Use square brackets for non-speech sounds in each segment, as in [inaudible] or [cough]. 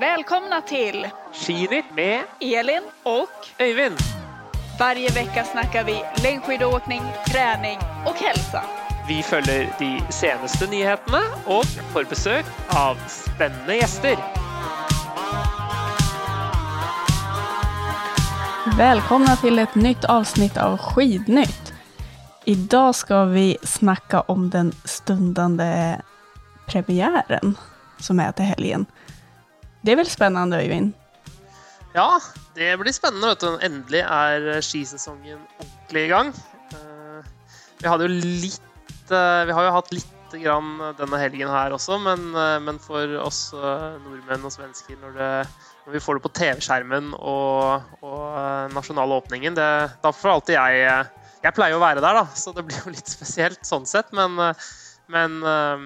Välkomna till Skinitt med Elin och Øyvind. varje vecka snackar vi längdskidåkning, träning och hälsa. Vi følger de seneste nyhetene og får besøk av spennende gjester. Välkomna till ett nytt avsnitt av Skidnytt. Idag ska vi snacka om den stundande premiären som är till helgen. Det är väl spännande Öyvind? Ja, det blir spännande. vet du. Äntligen är skisesongen ordentlig eh, Vi hade ju lite, eh, Vi har ju haft lite grann denna helgen här också, men, eh, men för oss norrmän och svenskar när det, när vi får det på tv-skärmen och, och nationella öppningen, åpningen, det, da får alltid jag jag plejer å være der, da, så det blir jo litt spesielt sånn sett, men, men ehm,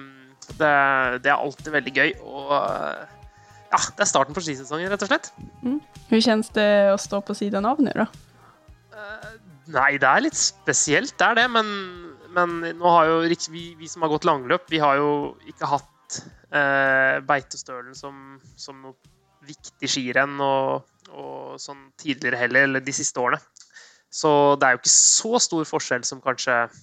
det, det er alltid veldig gøy. Og eh, ja, det er starten på skisesongen, rett og slett. Hur känns det att stå på sidan av nu då? Nei, det er litt spesielt, det er det. Men, men nå har jo vi, vi som har gått langløp, vi har jo ikke hatt eh, Beitostølen som, som noe viktig skirenn og, og sånn tidligere heller, eller de siste årene. Så det er jo ikke så stor forskjell som kanskje eh,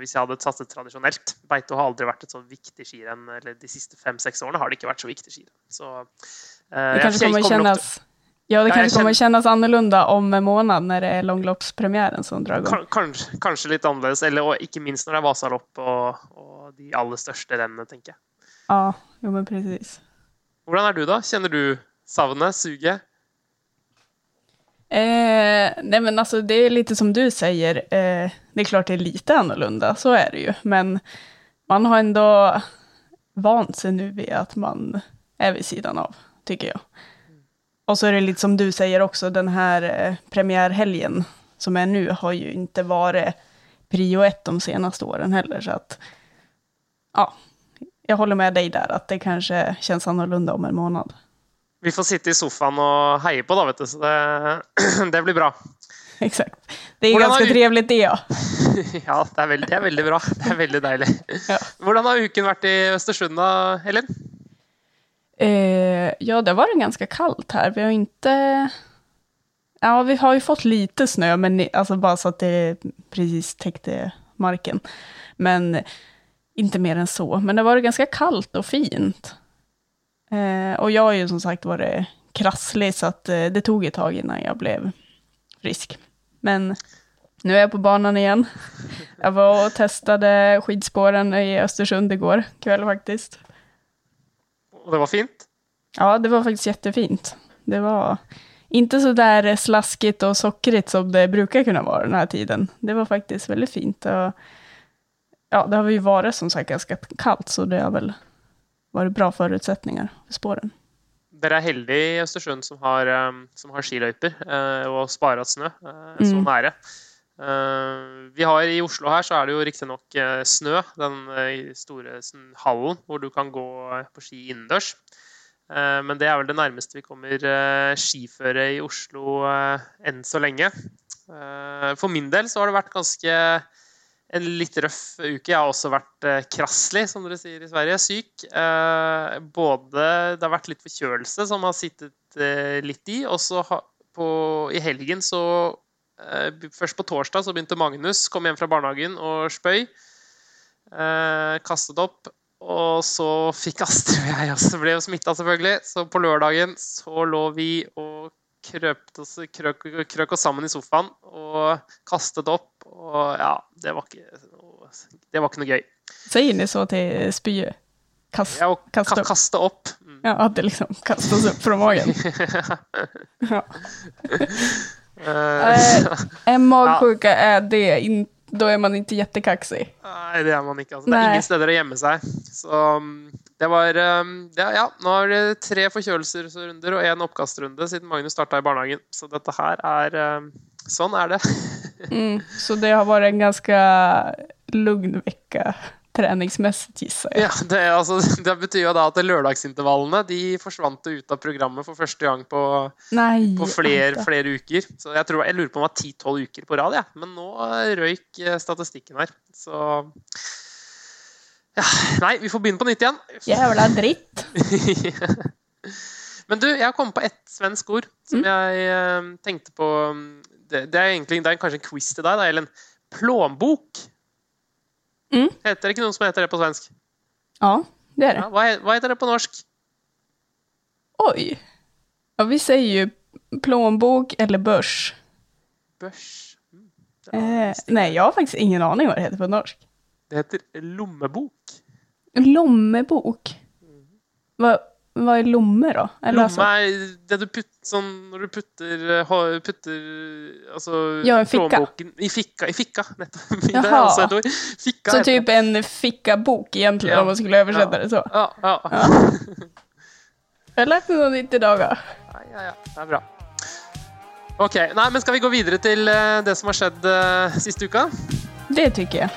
hvis jeg hadde satset tradisjonelt. Beito har aldri vært et så viktig skirenn, eller de siste fem-seks årene har det ikke vært så viktig skirenn. Så eh, Det kanske kommer kännas, ja, det Ja, kanske jag kommer kännas annorlunda om en månad när det är långloppspremiären som drar igång. Kan- Kanskje, kanskje litt annerledes, eller, og ikke minst når det er Vasalopp og, og de aller største rennene, tenker jeg. Ja, jo men precis. Hvordan er du, da? Kjenner du savnet, suget? Eh, nej men alltså det är lite som du säger, eh, det är klart det är lite annorlunda, så är det ju. Men man har ändå vant sig nu vid att man är vid sidan av, tycker jag. Och så är det lite som du säger också, den här eh, premiärhelgen som är nu har ju inte varit prio ett de senaste åren heller. Så att, ja, jag håller med dig där, att det kanske känns annorlunda om en månad. Vi får sitte i sofaen og heie på, da, vet du. Så det, [clears throat] det blir bra. Exakt. Det är Hvordan ganska har trevligt det, ja. [laughs] Ja, det er, veldig, det er veldig bra. Det er veldig deilig. Ja. Hvordan har uken vært i Østersund, da, Elin? Eh, ja, det varit ganska kallt här. Vi har inte... Ja, vi har ju fått lite snö, men alltså bara så att det precis täckte marken. Men inte mer än så. Men det varit ganska kallt och fint. Eh, och jag har ju som sagt varit krasslig, så att eh, det tog ett tag innan jeg blev frisk. Men nu är jag på banan igen. [laughs] Jag var och testade skidspåren i Östersund igår kväll faktiskt. Og det var fint? Ja, det var faktiskt jättefint. Det var inte så där slaskigt och sockrigt som det brukar kunna vara den här tiden. Det var faktiskt väldigt fint. Och, ja, det har ju varit som sagt ganska kallt, så det har väl varit bra förutsättningar för spåren. Dere er heldige i Østersund som har, um, som har skiløyper eh, og sparet snø eh, så Mm. nære. Eh, vi har I Oslo her så er det jo riktignok uh, snø, den store sånn, hallen hvor du kan gå på ski innendørs. Men det er vel det nærmeste vi kommer uh, skiføre i Oslo enn så lenge. Eh, for min del så har det vært ganske en litt røff uke. Jeg har også vært eh, krasslig, som dere sier i Sverige, syk. Eh, både Det har vært litt forkjølelse som har sittet eh, litt i, og så ha, på, i helgen så eh, Først på torsdag så begynte Magnus, kom hjem fra barnehagen og spøy. Eh, kastet opp. Og så fikk Astrid og jeg også ble jo smitta, selvfølgelig. Så på lørdagen så lå vi og krøpte oss, krøk, krøk oss sammen i sofaen og kastet opp. Og ja, det var ikke, noe- det var ikke noe gøy. Säger ni så till spy? Kast, Ja, og kasta ka upp? kaste opp. Mm. Ja, att det liksom kastas upp från magen. [laughs] Ja. Eh, En magsjuka är det, in, då är man inte jättekaxig. Nei, det er man ikke. Altså. Det er ingen steder å gjemme seg. Så um, det var um, ja, ja, nå er det tre forkjølelsesrunder og én oppkastrunde siden Magnus starta i barnehagen. Så dette her er um, Sånn er det. Mm, så det har varit en ganska lugn vecka träningsmässigt gissar jag. Ja, det, altså, [laughs] det betyr jo da at lørdagsintervallene de forsvant jo ut av programmet for første gang på, Nej, på flere, Anta. flere uker. Så jeg, tror, jeg lurer på om det var 10-12 uker på rad, ja. men nå røyk eh, statistikken her. Så Ja, nei, vi får begynne på nytt igjen. [laughs] Jävla dritt. [laughs] Men du, jeg kom på ett svensk ord som jeg eh, tenkte på det, det er egentlig det er kanskje en quiz til deg, da, Ellen. Plånbok. Mm. Heter det ikke noe som heter det på svensk? Ja, det är det. Ja, he- hva heter det på norsk? Oj. Ja, vi säger ju plånbok eller börs. Børs. Mm, Eh, nej, jag har faktiskt ingen aning vad det heter på norsk. det heter lommebok. Lommebok. Vad, vad är lomme då? Eller Lomme alltså, er det du putter sånn når du putter, eh, putter altså, Ja, en ficka. I ficka, i ficka [laughs] nettopp. Jaha. ord. Ficka så typ en fickabok egentligen Ja. om man skulle översätta Ja. det så. Ja, ja. Ja. Jag har lärt mig något nytt idag. ja. Ja, ja. Det er bra. Ok, nei, men Skal vi gå videre til eh, det som har skjedd eh, siste uka? Det tycker jag.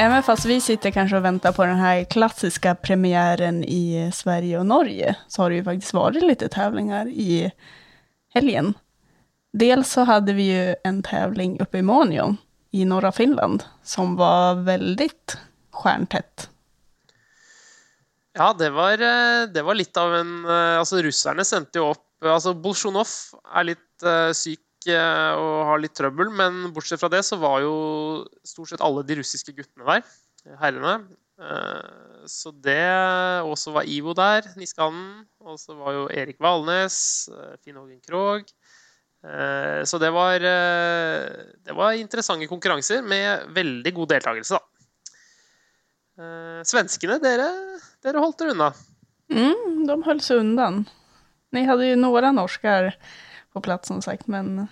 Även fast vi sitter kanske och väntar på den här klassiska premiären i Sverige och Norge så har det ju faktiskt varit lite tävlingar i helgen. Dels så hade vi ju en tävling uppe i Månio i norra Finland som var väldigt stjärntätt. Ja, det var, eh, det var lite av en eh, alltså ryssarna sände ju upp, alltså Bolsjunov är lite uh, syk og har litt trøbbel, men bortsett fra det så var jo stort sett alle de russiske guttene der. Herrene. Eh, så det Og så var Ivo der, Niskanen. Og så var jo Erik Valnes, eh, Finn Hågen Krogh. Eh, så det var, det var interessante konkurranser med veldig god deltakelse, da. Svenskene, dere, dere holdt dere unna. Mm, de höll sig undan. Ni hade ju några norskar på plats som sagt, men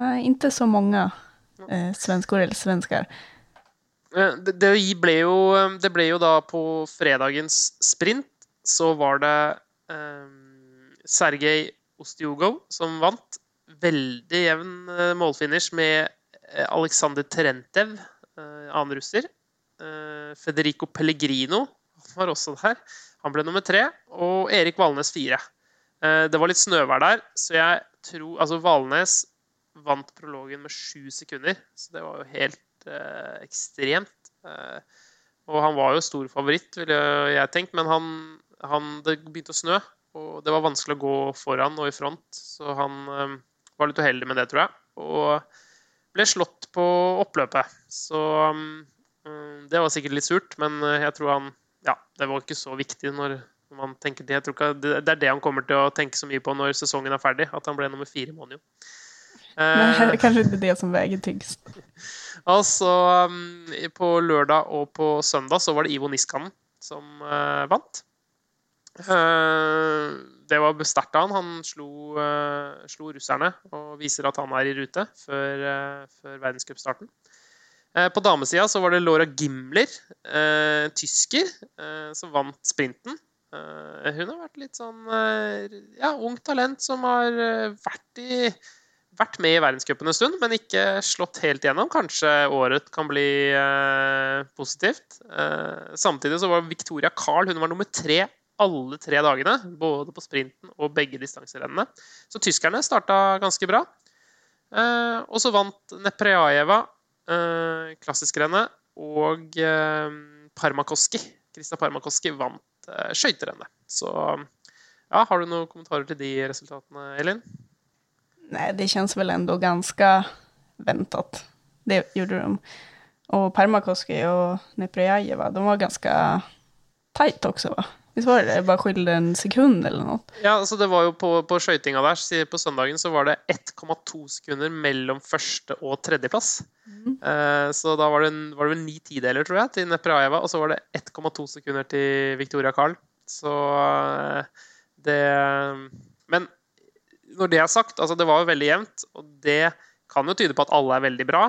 nej, inte så många eh, svenskor eller svenskar. Det, det, ble jo, det ble jo da på fredagens sprint, så var det eh, Sergej Ostjogov som vant. Veldig jevn eh, målfinish med eh, Alexander Aleksandr Terentev, eh, annen russer. Eh, Federico Pellegrino var også der. Han ble nummer tre. Og Erik Valnes fire. Eh, det var litt snøvær der, så jeg tror Altså, Valnes vant prologen med sju sekunder, så det var jo helt eh, ekstremt. Eh, og han var jo stor favoritt, ville jeg tenkt, men han, han, det begynte å snø, og det var vanskelig å gå foran og i front, så han eh, var litt uheldig med det, tror jeg. Og ble slått på oppløpet. Så um, det var sikkert litt surt, men eh, jeg tror han Ja, det var ikke så viktig når når man tenker det. Jeg tror ikke, det det er det han kommer til å tenke så mye på når sesongen er ferdig, at han ble nummer fire i Monio. Men Eh, det är kanske inte det som väger tyngst. Altså, um, på lørdag og på søndag så var det Ivo Niskanen som eh, vant. Eh, det var sterkt av han. Han slo, slo russerne og viser at han er i rute før, uh, før verdenscupstarten. På damesida så var det Laura Gimler, eh, tysker, eh, som vant sprinten. Eh, hun har vært litt sånn ja, ung talent som har vært i vært med i verdenscupen en stund, men ikke slått helt gjennom. Kanskje året kan bli eh, positivt. Eh, samtidig så var Victoria Carl hun var nummer tre alle tre dagene. Både på sprinten og begge distanserennene. Så tyskerne starta ganske bra. Eh, og så vant Neprjajeva eh, klassiskrennet, og eh, Parmakoski, Krista Parmakoski vant eh, skøyterennet. Så ja, har du noen kommentarer til de resultatene, Elin? Nej, det känns väl ändå ganska väntat. Det gjorde de. Och Permakoski och Neprjajeva, de var ganska tajt också va? Visst var det det? Bara skilde en sekund eller något? Ja, altså det var jo på, på så på søndagen så var det 1,2 sekunder mellom første og tredjeplass. Eh, så da var det, var det vel ni tideler, tror jeg, til Neprajeva, og så var det 1,2 sekunder til Victoria Carl. Så eh, det Men når det er sagt, altså det var jo veldig jevnt, og det kan jo tyde på at alle er veldig bra,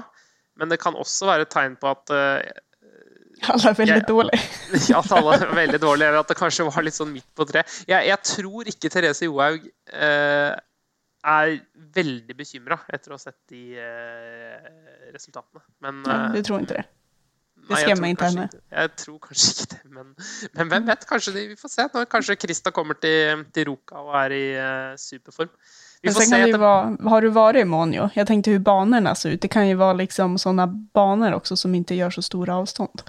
men det kan også være et tegn på at eh, Alla är väldigt Ja. dåliga. [laughs] ja, at alle er veldig dårlige, eller at det kanskje var litt sånn midt på tre. Jeg, jeg tror ikke Therese Johaug eh, er veldig bekymra etter å ha sett de eh, resultatene. Men du tror inte det? Jeg skrämmer inte henne. ikke- Jeg tror kanskje ikke det, men, men hvem vet? Kanskje de, vi får se når kanskje Krista kommer til, til Ruka og er i eh, superform. Vi Men får se det ju vara, har du varit i Monio? Jag tänkte hur banorna ser ut. Det kan ju vara liksom sådana banor också som inte gör så stora avstånd.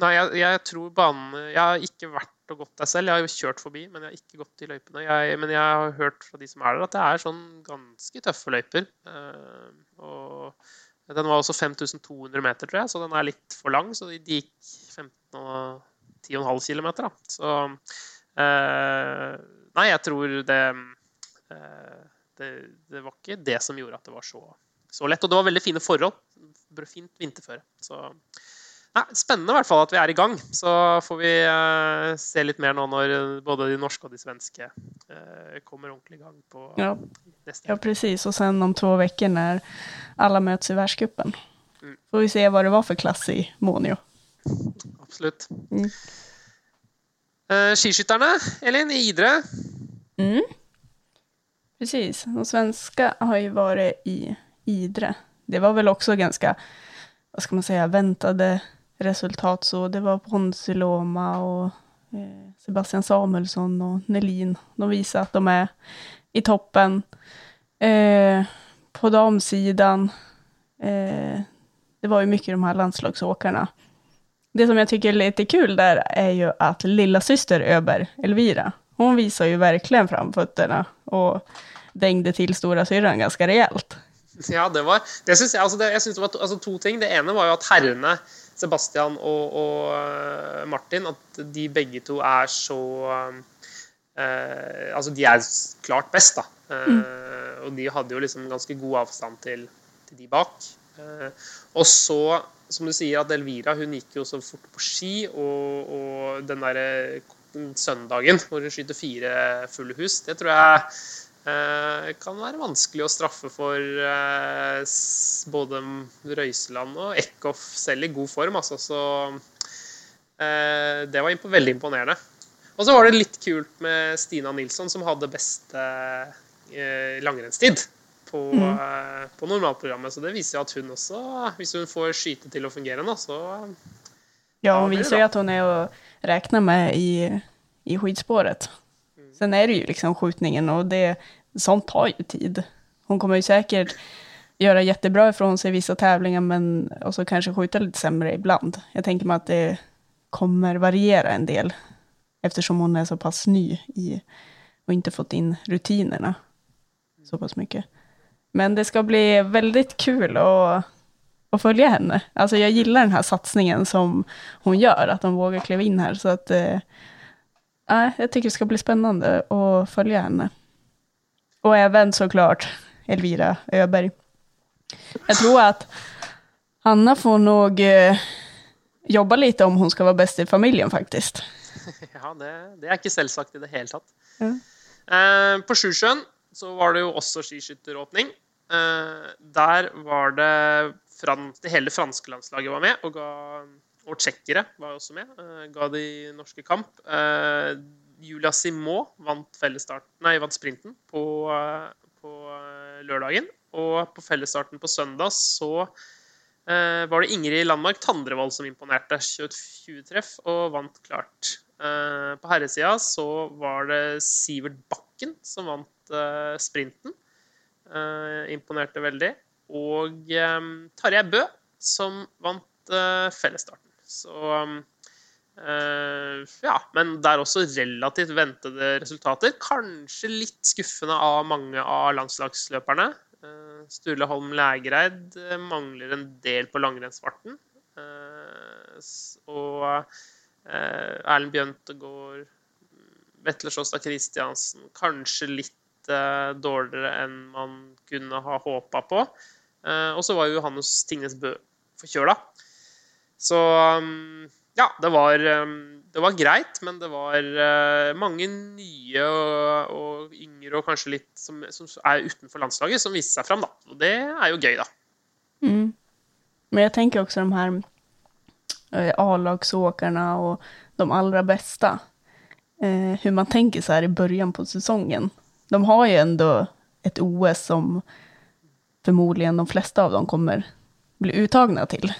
Nei, jeg, jeg tror banen Jeg har ikke vært og gått der selv. Jeg har jo kjørt forbi, men jeg har ikke gått i. Jeg, men jeg har hørt fra de som er der, at det er sånn ganske tøffe løyper. Eh, og den var også 5200 meter, tror jeg, så den er litt for lang. Så de gikk 15 og 10,5 km, da. Så eh, Nei, jeg tror det, eh, det Det var ikke det som gjorde at det var så, så lett. Og det var veldig fine forhold. Fint vinterføre. Så Nei, spennende i hvert fall at vi er i gang. Så får vi eh, se litt mer nå når både de norske og de svenske eh, kommer ordentlig i gang på Ja, neste ja, precis. Och sen om två veckor när alla möts i världscupen. Mm. Får vi se vad det var för klass i Monio. Absolutt. Mm. Eh, skiskytterne, Elin, i Idre. Mm. Precis, de svenska har ju varit i Idre. Det var väl också ganska, vad ska man säga, väntade resultat. Så det var Ponsi Loma och eh, Sebastian Samuelsson och Nelin. De visar att de är i toppen. Eh, på damsidan, eh, det var ju mycket de här landslagsåkarna. Det som jag tycker är lite kul där är ju att lilla syster Öberg, Elvira, hon visar ju verkligen framfötterna och dängde till stora syrran ganska rejält. Ja, det var det syns jeg, alltså det, jag syns det var to, altså ting. Det ena var ju att herrarna, Sebastian og, og eh, Martin, at de begge to er så eh, Altså, de er klart best, da. Eh, Og de hadde jo liksom ganske god avstand til, til de bak. Eh, og så, som du sier, at Elvira hun gikk jo så fort på ski, og, og den derre søndagen hvor hun skyter fire fulle hus, det tror jeg eh, kan være vanskelig å straffe for eh, både Røiseland og Eckhoff selv i god form, altså. Så eh, det var impo veldig imponerende. Og så var det litt kult med Stina Nilsson, som hadde beste eh, langrennstid på, eh, på normalprogrammet. Så det viser jo at hun også, hvis hun får skyte til å fungere nå, så Ja, hon visar ju att hon är att räkna med i, i skidspåret. Sen är det ju liksom skjutningen och det, sånt tar ju tid. Hon kommer ju säkert göra jättebra ifrån sig i vissa tävlingar men och så kanske skjuta lite sämre ibland. Jag tänker mig att det kommer variera en del eftersom hon är så pass ny i och inte fått in rutinerna så pass mycket. Men det ska bli väldigt kul att, att följa henne. Alltså jag gillar den här satsningen som hon gör, att hon vågar kliva in här. Så att, eh, ja, jag tycker det ska bli spännande att följa henne. Och även såklart Elvira Öberg. Jag tror att Anna får nog eh, jobba lite om hon ska vara bäst i familjen faktiskt. [laughs] Ja, det, det er ikke selvsagt i det tatt. Ja. Eh, på Sjusjøen så var det jo også skiskytteråpning. Eh, der var det Det hele franske landslaget var med, og, ga, og tsjekkere var også med. eh, ga de norske kamp. Eh, Julia Simot vant, nei, vant sprinten på, eh, på eh, lørdagen. Og på fellesstarten på søndag så eh, var det Ingrid Landmark Tandrevold som imponerte. 20 treff og vant klart. På herresida så var det Sivert Bakken som vant sprinten. Eh, imponerte veldig. Og Tarjei Bø som vant eh, fellesstarten. Så eh, Ja, men det er også relativt ventede resultater. Kanskje litt skuffende av mange av landslagsløperne. Eh, Sturle Holm Lægreid eh, mangler en del på langrennsfarten. Eh, og eh, Erlend Bjøntegård, Vetle Sjåstad Christiansen kanskje litt eh, dårligere enn man kunne ha håpa på. Eh, og så var jo Johannes Tingnes Bø forkjøla. Så um, ja, det var, um, det var greit, men det var eh, mange nye og, og yngre og kanskje litt som, som er utenfor landslaget, som viste seg fram. Da. Og det er jo gøy, da. Mm. Men jag tänker också de här eh, A-lagsåkarna och de allra bästa. Eh, hur man tänker så här i början på säsongen. De har ju ändå ett OS som förmodligen de flesta av dem kommer bli uttagna till.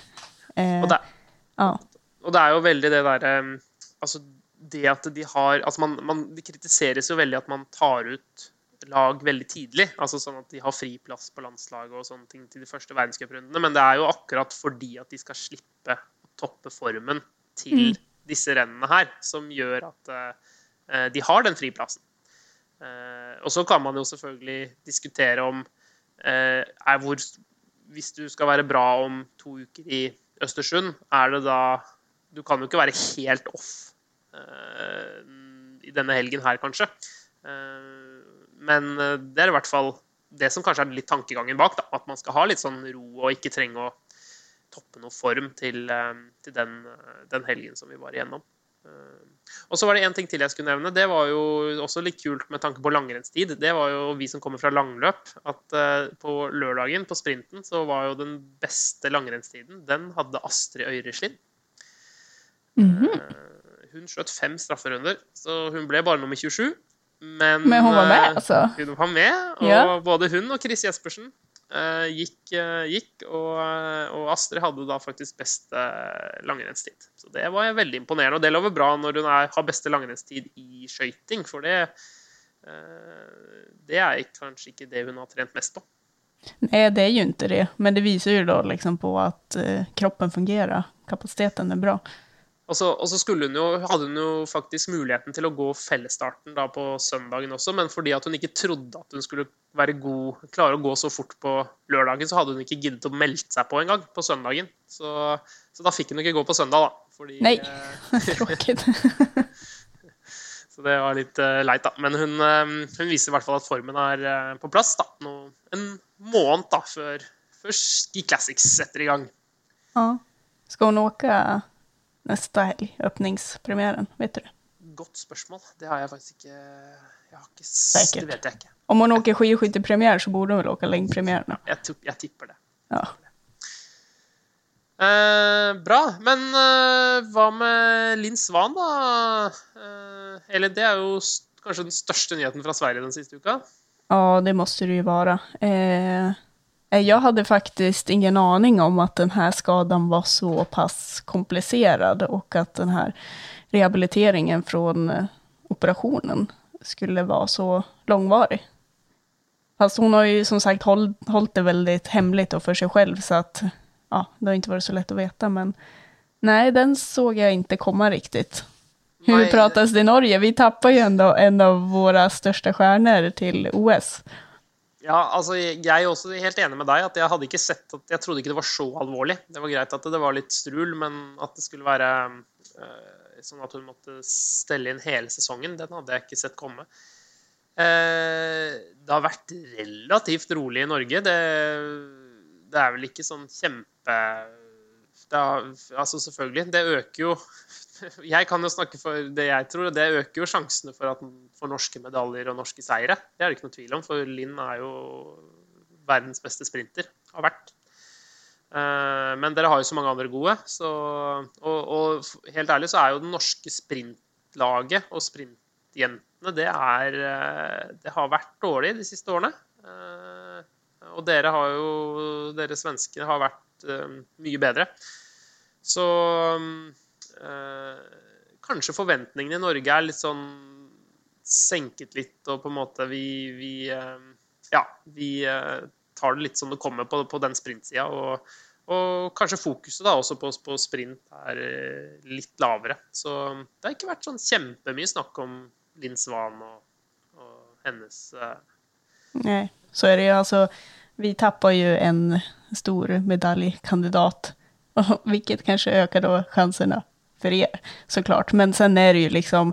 Eh, Og det, ja. Og det er jo veldig det derre Altså, det at de har Altså, man, man Det kritiseres jo veldig at man tar ut lag veldig tidlig. altså Sånn at de har fri plass på landslaget og sånne ting til de første verdenscuprundene. Men det er jo akkurat fordi at de skal slippe å toppe formen til mm. disse rennene her, som gjør at uh, de har den friplassen. Uh, og så kan man jo selvfølgelig diskutere om uh, er hvor Hvis du skal være bra om to uker i Östersund är det då, Du kan ju inte vara helt off eh, i denna helgen här kanske. Uh, eh, men eh, det är i hvert fall det som kanske är lite tankegangen bak. Da, at man ska ha lite sånn ro och inte trenge å toppe noe form till, till den, den, helgen som vi var igjennom. Og så var det én ting til jeg skulle nevne. Det var jo også litt kult med tanke på langrennstid. Det var jo vi som kommer fra langløp. At på lørdagen, på sprinten, så var jo den beste langrennstiden Den hadde Astrid Øyreslid. Mm -hmm. Hun skjøt fem strafferunder, så hun ble bare nummer 27. Men, Men hun var med, eh, altså? Hun var med, og ja. både hun og Chris Jespersen Eh, uh, gikk, uh, eh, gikk og, eh, og, Astrid hadde da faktisk beste langrennstid. Så det var veldig imponerende, og det lover bra når hun er, har beste langrennstid i skøyting, for det, uh, det er kanskje ikke det hun har trent mest på. Nej, det är ju inte det. Men det visar ju då liksom på att kroppen fungerar. Kapaciteten är bra. Og så, og så hun jo, hadde hun jo faktisk muligheten til å gå fellesstarten da på søndagen også, men fordi at hun ikke trodde at hun skulle være god, klare å gå så fort på lørdagen, så hadde hun ikke giddet å melde seg på engang på søndagen. Så, så, da fikk hun ikke gå på søndag, da. Fordi, Nei, eh, [laughs] tråkigt. [laughs] så det var litt uh, leit, da. Men hun, uh, hun, viser i hvert fall at formen er på plass da. Nå, en måned da, før, før Ski Classics setter i gang. Ja. Skal hun åke nästa helg, öppningspremiären? Vet du det? Godt spørsmål. Det har jeg faktisk ikke jeg har ikke, Säkert. Det vet jeg ikke. Om hon åker skidskyttepremiär så borde hon väl åka längdpremiären? Ja, jeg, jeg, tipper det. Ja. Eh, bra. Men eh, hva med Linn Svan, da? Eh, eller det er jo kanskje den største nyheten fra Sverige den siste uka? Ja, det måste det ju vara. Eh, jag hade faktiskt ingen aning om att den här skadan var så pass komplicerad och att den här rehabiliteringen från eh, operationen skulle vara så långvarig. Fast hon har ju som sagt hållit, hållit det väldigt hemligt och för sig själv så att ja, det har inte varit så lätt att veta men nej, den såg jag inte komma riktigt. Hur nej. pratas det i Norge? Vi tappar ju ändå en av våra största stjärnor till OS. Ja, altså jeg er også helt enig med deg. at Jeg hadde ikke sett at, jeg trodde ikke det var så alvorlig. Det var greit at det var litt strul, men at det skulle være uh, sånn at hun måtte stelle inn hele sesongen, den hadde jeg ikke sett komme. Uh, det har vært relativt rolig i Norge. Det, det er vel ikke sånn kjempe har, altså Selvfølgelig, det øker jo [laughs] jeg kan jo snakke for det jeg tror, og det øker jo sjansene for, at, for norske medaljer og norske seire. Det er det ikke noe tvil om, for Linn er jo verdens beste sprinter. Har vært. Eh, men dere har jo så mange andre gode. Så, og, og, helt ærlig så er jo det norske sprintlaget og sprintjentene det, er, eh, det har vært dårlig de siste årene. Eh, og dere har jo Dere svenskene har vært mye bedre. Så Eh, kanskje forventningene i Norge er litt sånn senket litt, og på en måte vi, vi eh, Ja, vi eh, tar det litt som det kommer på, på den sprintsida. Og, og, kanskje fokuset da også på, på, sprint er litt lavere. Så det har ikke vært sånn kjempemye snakk om Linn Svan og, og hennes Nei, Nej, så är det ju alltså. Vi tappar ju en stor medaljkandidat, [laughs] vilket kanske ökar då chanserna för er såklart. Men sen är det ju liksom,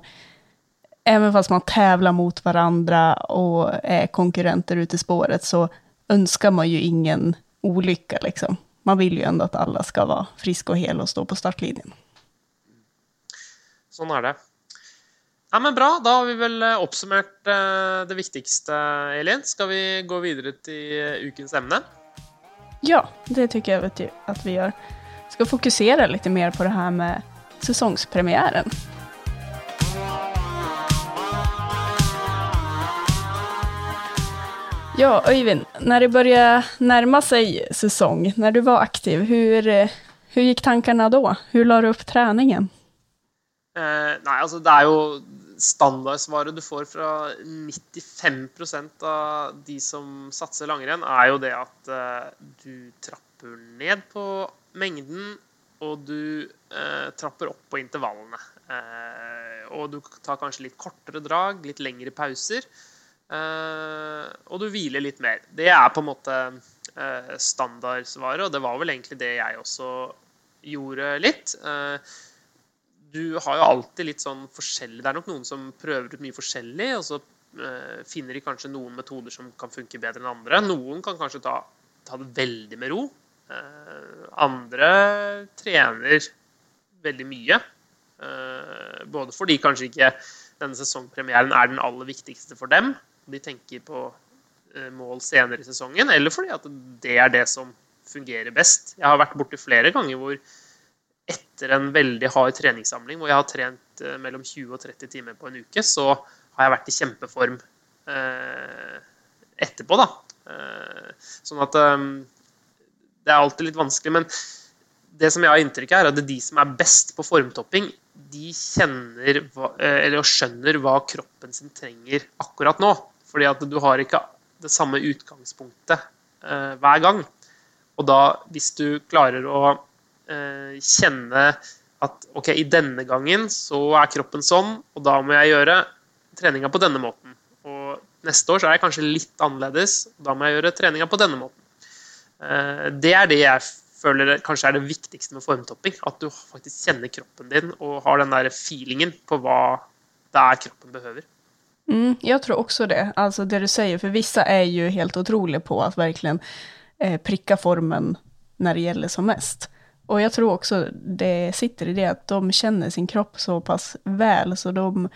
även fast man tävlar mot varandra och är konkurrenter ute i spåret så önskar man ju ingen olycka liksom. Man vill ju ändå att alla ska vara friska och hela och stå på startlinjen. Sånn er det. Ja, men Bra. Da har vi vel eh, oppsummert eh, det viktigste, Elin. Skal vi gå videre til ukens emne? Ja, det tycker jag att vi gör. Ska fokusera lite mer på det här med säsongspremiären. Ja, Öyvind, när det började närma sig säsong, när du var aktiv, hur, hur gick tankarna då? Hur la du upp träningen? Eh, nej, alltså det är ju standardsvaret du får från 95 procent av de som satser langrenn, är ju det att eh, du trappar ned på mängden og du eh, trapper opp på intervallene. Eh, og du tar kanskje litt kortere drag, litt lengre pauser. Eh, og du hviler litt mer. Det er på en måte eh, standardsvaret, og det var vel egentlig det jeg også gjorde litt. Eh, du har jo alltid litt sånn forskjellig Det er nok noen som prøver ut mye forskjellig, og så uh, finner de kanskje noen metoder som kan funke bedre enn andre. Noen kan kanskje ta, ta det veldig med ro. Eh, andre trener veldig mye. Eh, både fordi kanskje ikke denne sesongpremieren er den aller viktigste for dem. De tenker på eh, mål senere i sesongen, eller fordi at det er det som fungerer best. Jeg har vært borti flere ganger hvor etter en veldig hard treningssamling hvor jeg har trent mellom 20 og 30 timer på en uke, så har jeg vært i kjempeform etterpå, da. Sånn at det er alltid litt vanskelig. Men det som jeg har inntrykk av, er at det er de som er best på formtopping, de kjenner hva, eh, eller skjønner hva kroppen sin trenger akkurat nå. Fordi at du har ikke det samme utgangspunktet eh, hver gang. Og da, hvis du klarer å Eh, kjenne at ok, i denne gangen så er kroppen sånn, og da må jeg gjøre treninga på denne måten. Og neste år så er jeg kanskje litt annerledes, og da må jeg gjøre treninga på denne måten. Eh, det er det jeg føler kanskje er det viktigste med formtopping. At du faktisk kjenner kroppen din og har den der feelingen på hva det er kroppen behøver. Mm, jag tror också det. Alltså det du säger, för vissa är ju helt otroliga på att verkligen eh, pricka formen när det gäller som mest. Och jag tror också det sitter i det att de känner sin kropp så pass väl, så de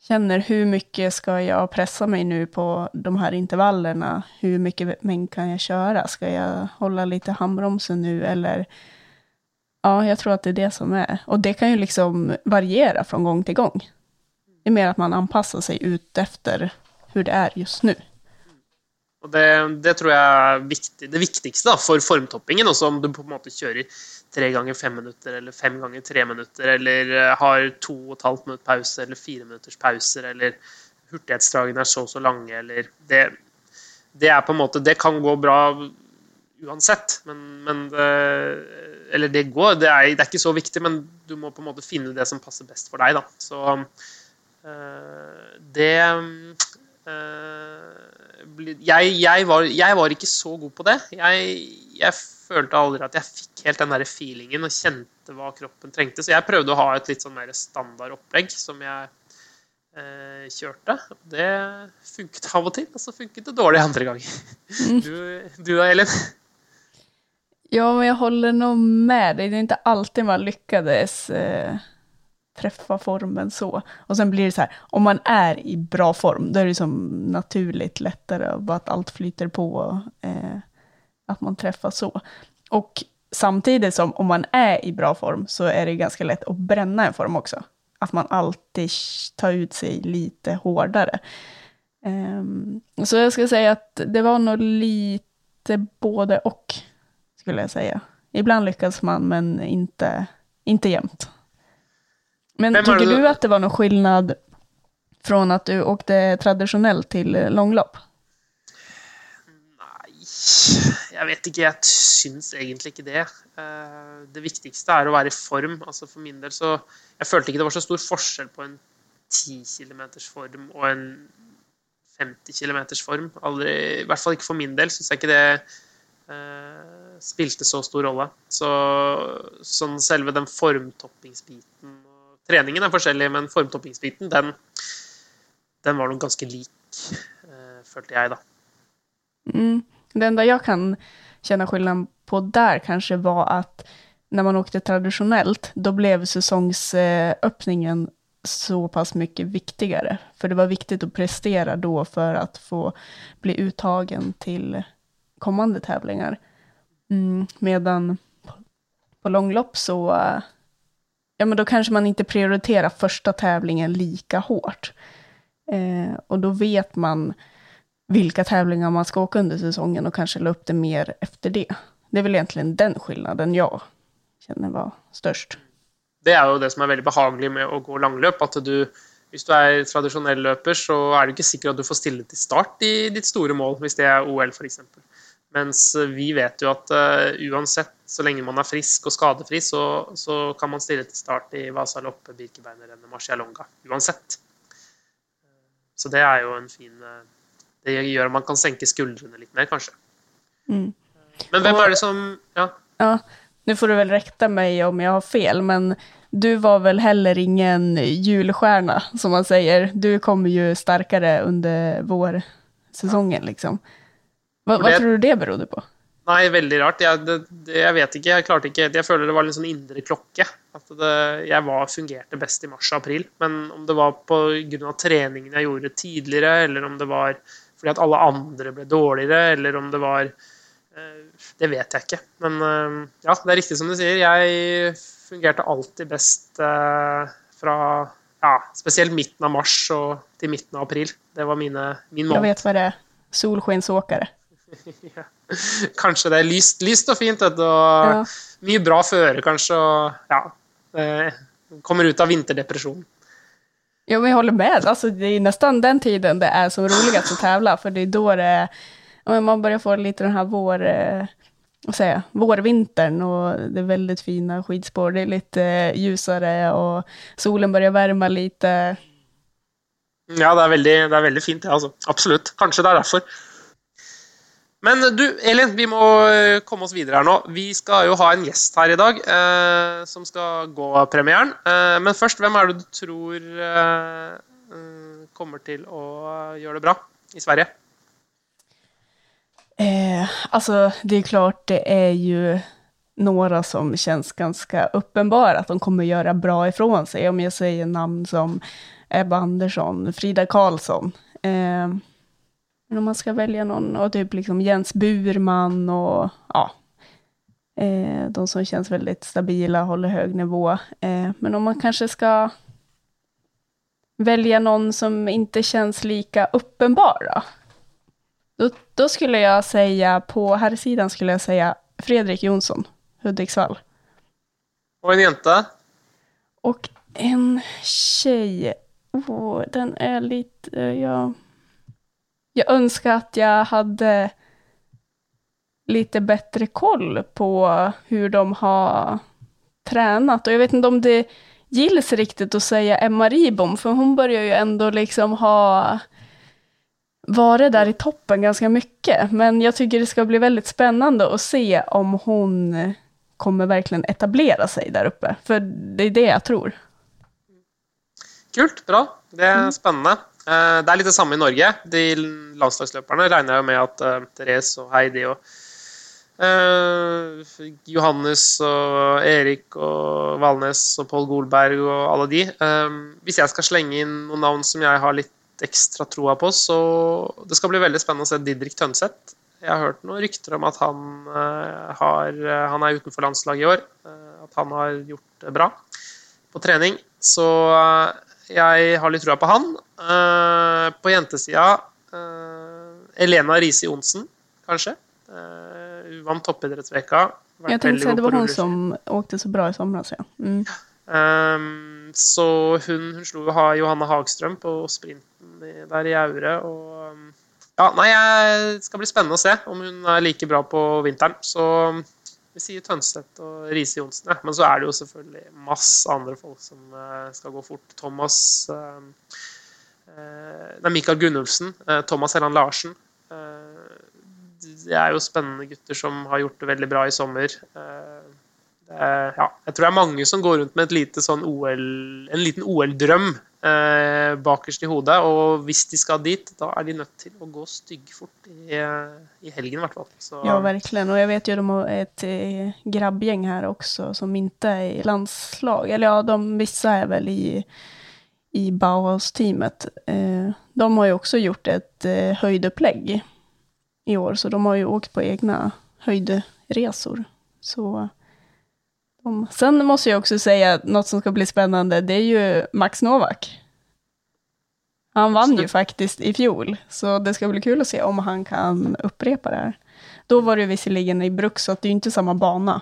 känner hur mycket ska jag pressa mig nu på de här intervallerna? Hur mycket mängd kan jag köra? Ska jag hålla lite handbromsen nu eller? Ja, jag tror att det är det som är. Och det kan ju liksom variera från gång till gång. Det är mer att man anpassar sig ut efter hur det är just nu. Och det, det, tror jag är viktig, det viktigste da, for formtoppingen. Også om du på en måte kjører tre ganger fem minutter eller fem ganger tre minutter, eller eh, har to og et halvt minutt pause eller fire minutters pauser, eller hurtighetsdragene er så og så lange, eller det, det, er på en måte Det kan gå bra uansett, men, men det, Eller det går, det er, det er, ikke så viktig, men du må på en måte finne det som passer best for deg, da. Så øh, det eh, øh, jeg, jeg, var, jeg, var, ikke så god på det. Jeg, jeg, følte aldri at jeg fikk helt den der feelingen og kjente hva kroppen trengte. Så jeg prøvde å ha et litt sånn mer standardopplegg som jeg eh, kjørte. Det funket av og til, og så funket det dårlig andre ganger. Mm. Du, du da, Elin? Ja, men jag håller nog med dig. Det är inte alltid man lyckades eh, träffa formen så. Och sen blir det så här, om man är i bra form, då är det som naturligt lättare, bara att allt flyter på, eh, att man träffar så. Och samtidigt som om man är i bra form så är det ganska lätt att bränna en form också. Att man alltid tar ut sig lite hårdare. Um, så jag skulle säga att det var nog lite både och, skulle jag säga. Ibland lyckas man, men inte, inte jämt. Men Vem tycker du att det var någon skillnad från att du åkte traditionellt till långlopp? Jeg jag vet inte. Jag syns egentligen inte det. Eh, det viktigaste är att vara i form. Altså for min del så Jag følte inte det var så stor skillnad på en 10 km form och en 50 km form. Aldri, I hvert fall ikke for min del syns jeg ikke det uh, spilte så stor rolle. Så sånn selve den formtoppingsbiten Treningen er forskjellig, men formtoppingsbiten, den, den var nog ganska lik, eh, følte jag. da. Mm. Det enda jag kan känna skillnad på där kanske var att när man åkte traditionellt, då blev säsongsöppningen så pass mycket viktigare. För det var viktigt att prestera då för att få bli uttagen till kommande tävlingar. Mm, medan på långlopp så ja men då kanske man inte prioriterar första tävlingen lika hårt. Eh, och då vet man vilka tävlingar man ska åka under säsongen och kanske la upp det mer efter det. Det är väl egentligen den skillnaden jag känner var störst. Det är ju det som är väldigt behagligt med att gå långlöp, att du om du är traditionell löpare så är det inte säkert att du får ställa till start i ditt stora mål, om det är OL för exempel. Men vi vet ju att uh, så länge man är frisk och skadefri, så, så kan man ställa till start i Vasaloppet, Birkebeinerrennet, Marcialonga. oavsett. Så det är ju en fin uh, det at man kan senke skuldrene litt mer, kanskje. Mm. Men hvem er det som Ja. Ja, nu får du väl rätta mig om jag har fel, men du var väl heller ingen julstjärna, som man säger. Du kommer ju starkare under vårsäsongen, liksom. Hva det- tror du det berodde på? Nei, veldig rart. Jeg, det, det, jeg vet ikke. Jeg klarte ikke Jeg føler det var en sånn indre klokke. At det, jeg var, fungerte best i mars-april. Men om det var pga. treningen jeg gjorde tidligere, eller om det var fordi at alle andre ble dårligere, eller om det var eh, Det vet jeg ikke. Men eh, ja, det er riktig som du sier. Jeg fungerte alltid best eh, fra ja, spesielt midten av mars og til midten av april. Det var mine, min Jag måned. vet vad det är. Solskensåkare. [laughs] Ja. Kanskje det er lyst, lyst og fint, vet du. Og Ja. mye bra føre, kanskje. Og ja. Kommer ut av vinterdepresjon. Ja, men jag håller med. Alltså, det är nästan den tiden det är som roligast att tävla, för det är då det, ja, man börjar få lite den här vår, eh, vad säger jag, vårvintern och det är väldigt fina skidspår. Det är lite eh, ljusare och solen börjar värma lite. Ja, det är väldigt det är väldigt fint, alltså. absolut. Kanske det är därför. Men du, Elin, vi må komma komme oss videre her nå. Vi skal jo ha en gjest her i dag eh, som skal gå premieren. Eh, men først, hvem er det du tror eh, eh, kommer til å gjøre det bra i Sverige? Eh, alltså, det är klart, det är ju några som känns ganska uppenbara att de kommer göra bra ifrån sig. Om jag säger namn som Ebba Andersson, Frida Karlsson. Eh, men om man ska välja någon, och typ liksom Jens Burman och ja, eh, de som känns väldigt stabila, håller hög nivå. Eh, men om man kanske ska välja någon som inte känns lika uppenbar då? Då, då skulle jag säga, på här sidan skulle jag säga Fredrik Jonsson, Hudiksvall. Og en jente? Och en tjej, oh, den är lite, eh, jag, önskar att jag hade lite bättre koll på hur de har tränat. Och jag vet inte om det gills riktigt att säga Emma Ribom, för hon börjar ju ändå liksom ha varit där i toppen ganska mycket. Men jag tycker det ska bli väldigt spännande att se om hon kommer verkligen etablera sig där uppe. För det är det jag tror. Kult, bra. Det er spennende. Eh, det er litt det samme i Norge. De landslagsløperne regner jeg med at eh, Therese og Heidi og eh, Johannes og Erik og Valnes og Pål Golberg og alle de eh, Hvis jeg skal slenge inn noen navn som jeg har litt ekstra troa på, så det skal bli veldig spennende å se Didrik Tønseth. Jeg har hørt noen rykter om at han, har, han er utenfor landslaget i år. At han har gjort det bra på trening. Så jeg har litt trua på han. Eh, På jentesida eh, Elena Risi Onsen, kanskje. Eh, Hun vant toppidrettsveka. Jag tänkte säga, det var hon som åkte så bra i somras. Ja. Mm. Ehm, så hun, hun slo jo ha Johanne Hagstrøm på sprinten i, der i Aure. Um, ja, nei, jeg, det skal bli spennende å se om hun er like bra på vinteren. Så vi sier Tønseth og Riise Johnsen, ja. Men så er det jo selvfølgelig masse andre folk som ska skal gå fort. Thomas eh, eh Nei, Mikael Gunnulfsen. Eh, Thomas Helland Larsen. Eh, det er jo spennende gutter som har gjort det veldig bra i sommer. Eh, er, ja, jeg tror det er mange som går rundt med lite sånn OL, en liten OL-drøm eh, bakerst i hodet. Og hvis de skal dit, da er de nødt til å gå styggfort i, eh, i helgen, i hvert fall. Så, Ja, verkligen. Och jag vet ju att de har ett eh, grabbgäng här också som inte är i landslag. Eller ja, de, vissa är väl i, i Bauhaus-teamet. Eh, de har ju också gjort ett eh, höjdupplägg i år, så de har ju åkt på egna höjdresor. Så sen måste jag också säga något som ska bli spännande, det är ju Max Novak. Han vann ju faktiskt i fjol, så det ska bli kul att se om han kan upprepa det här. Då var det visserligen i Bruks, så att det är ju inte samma bana.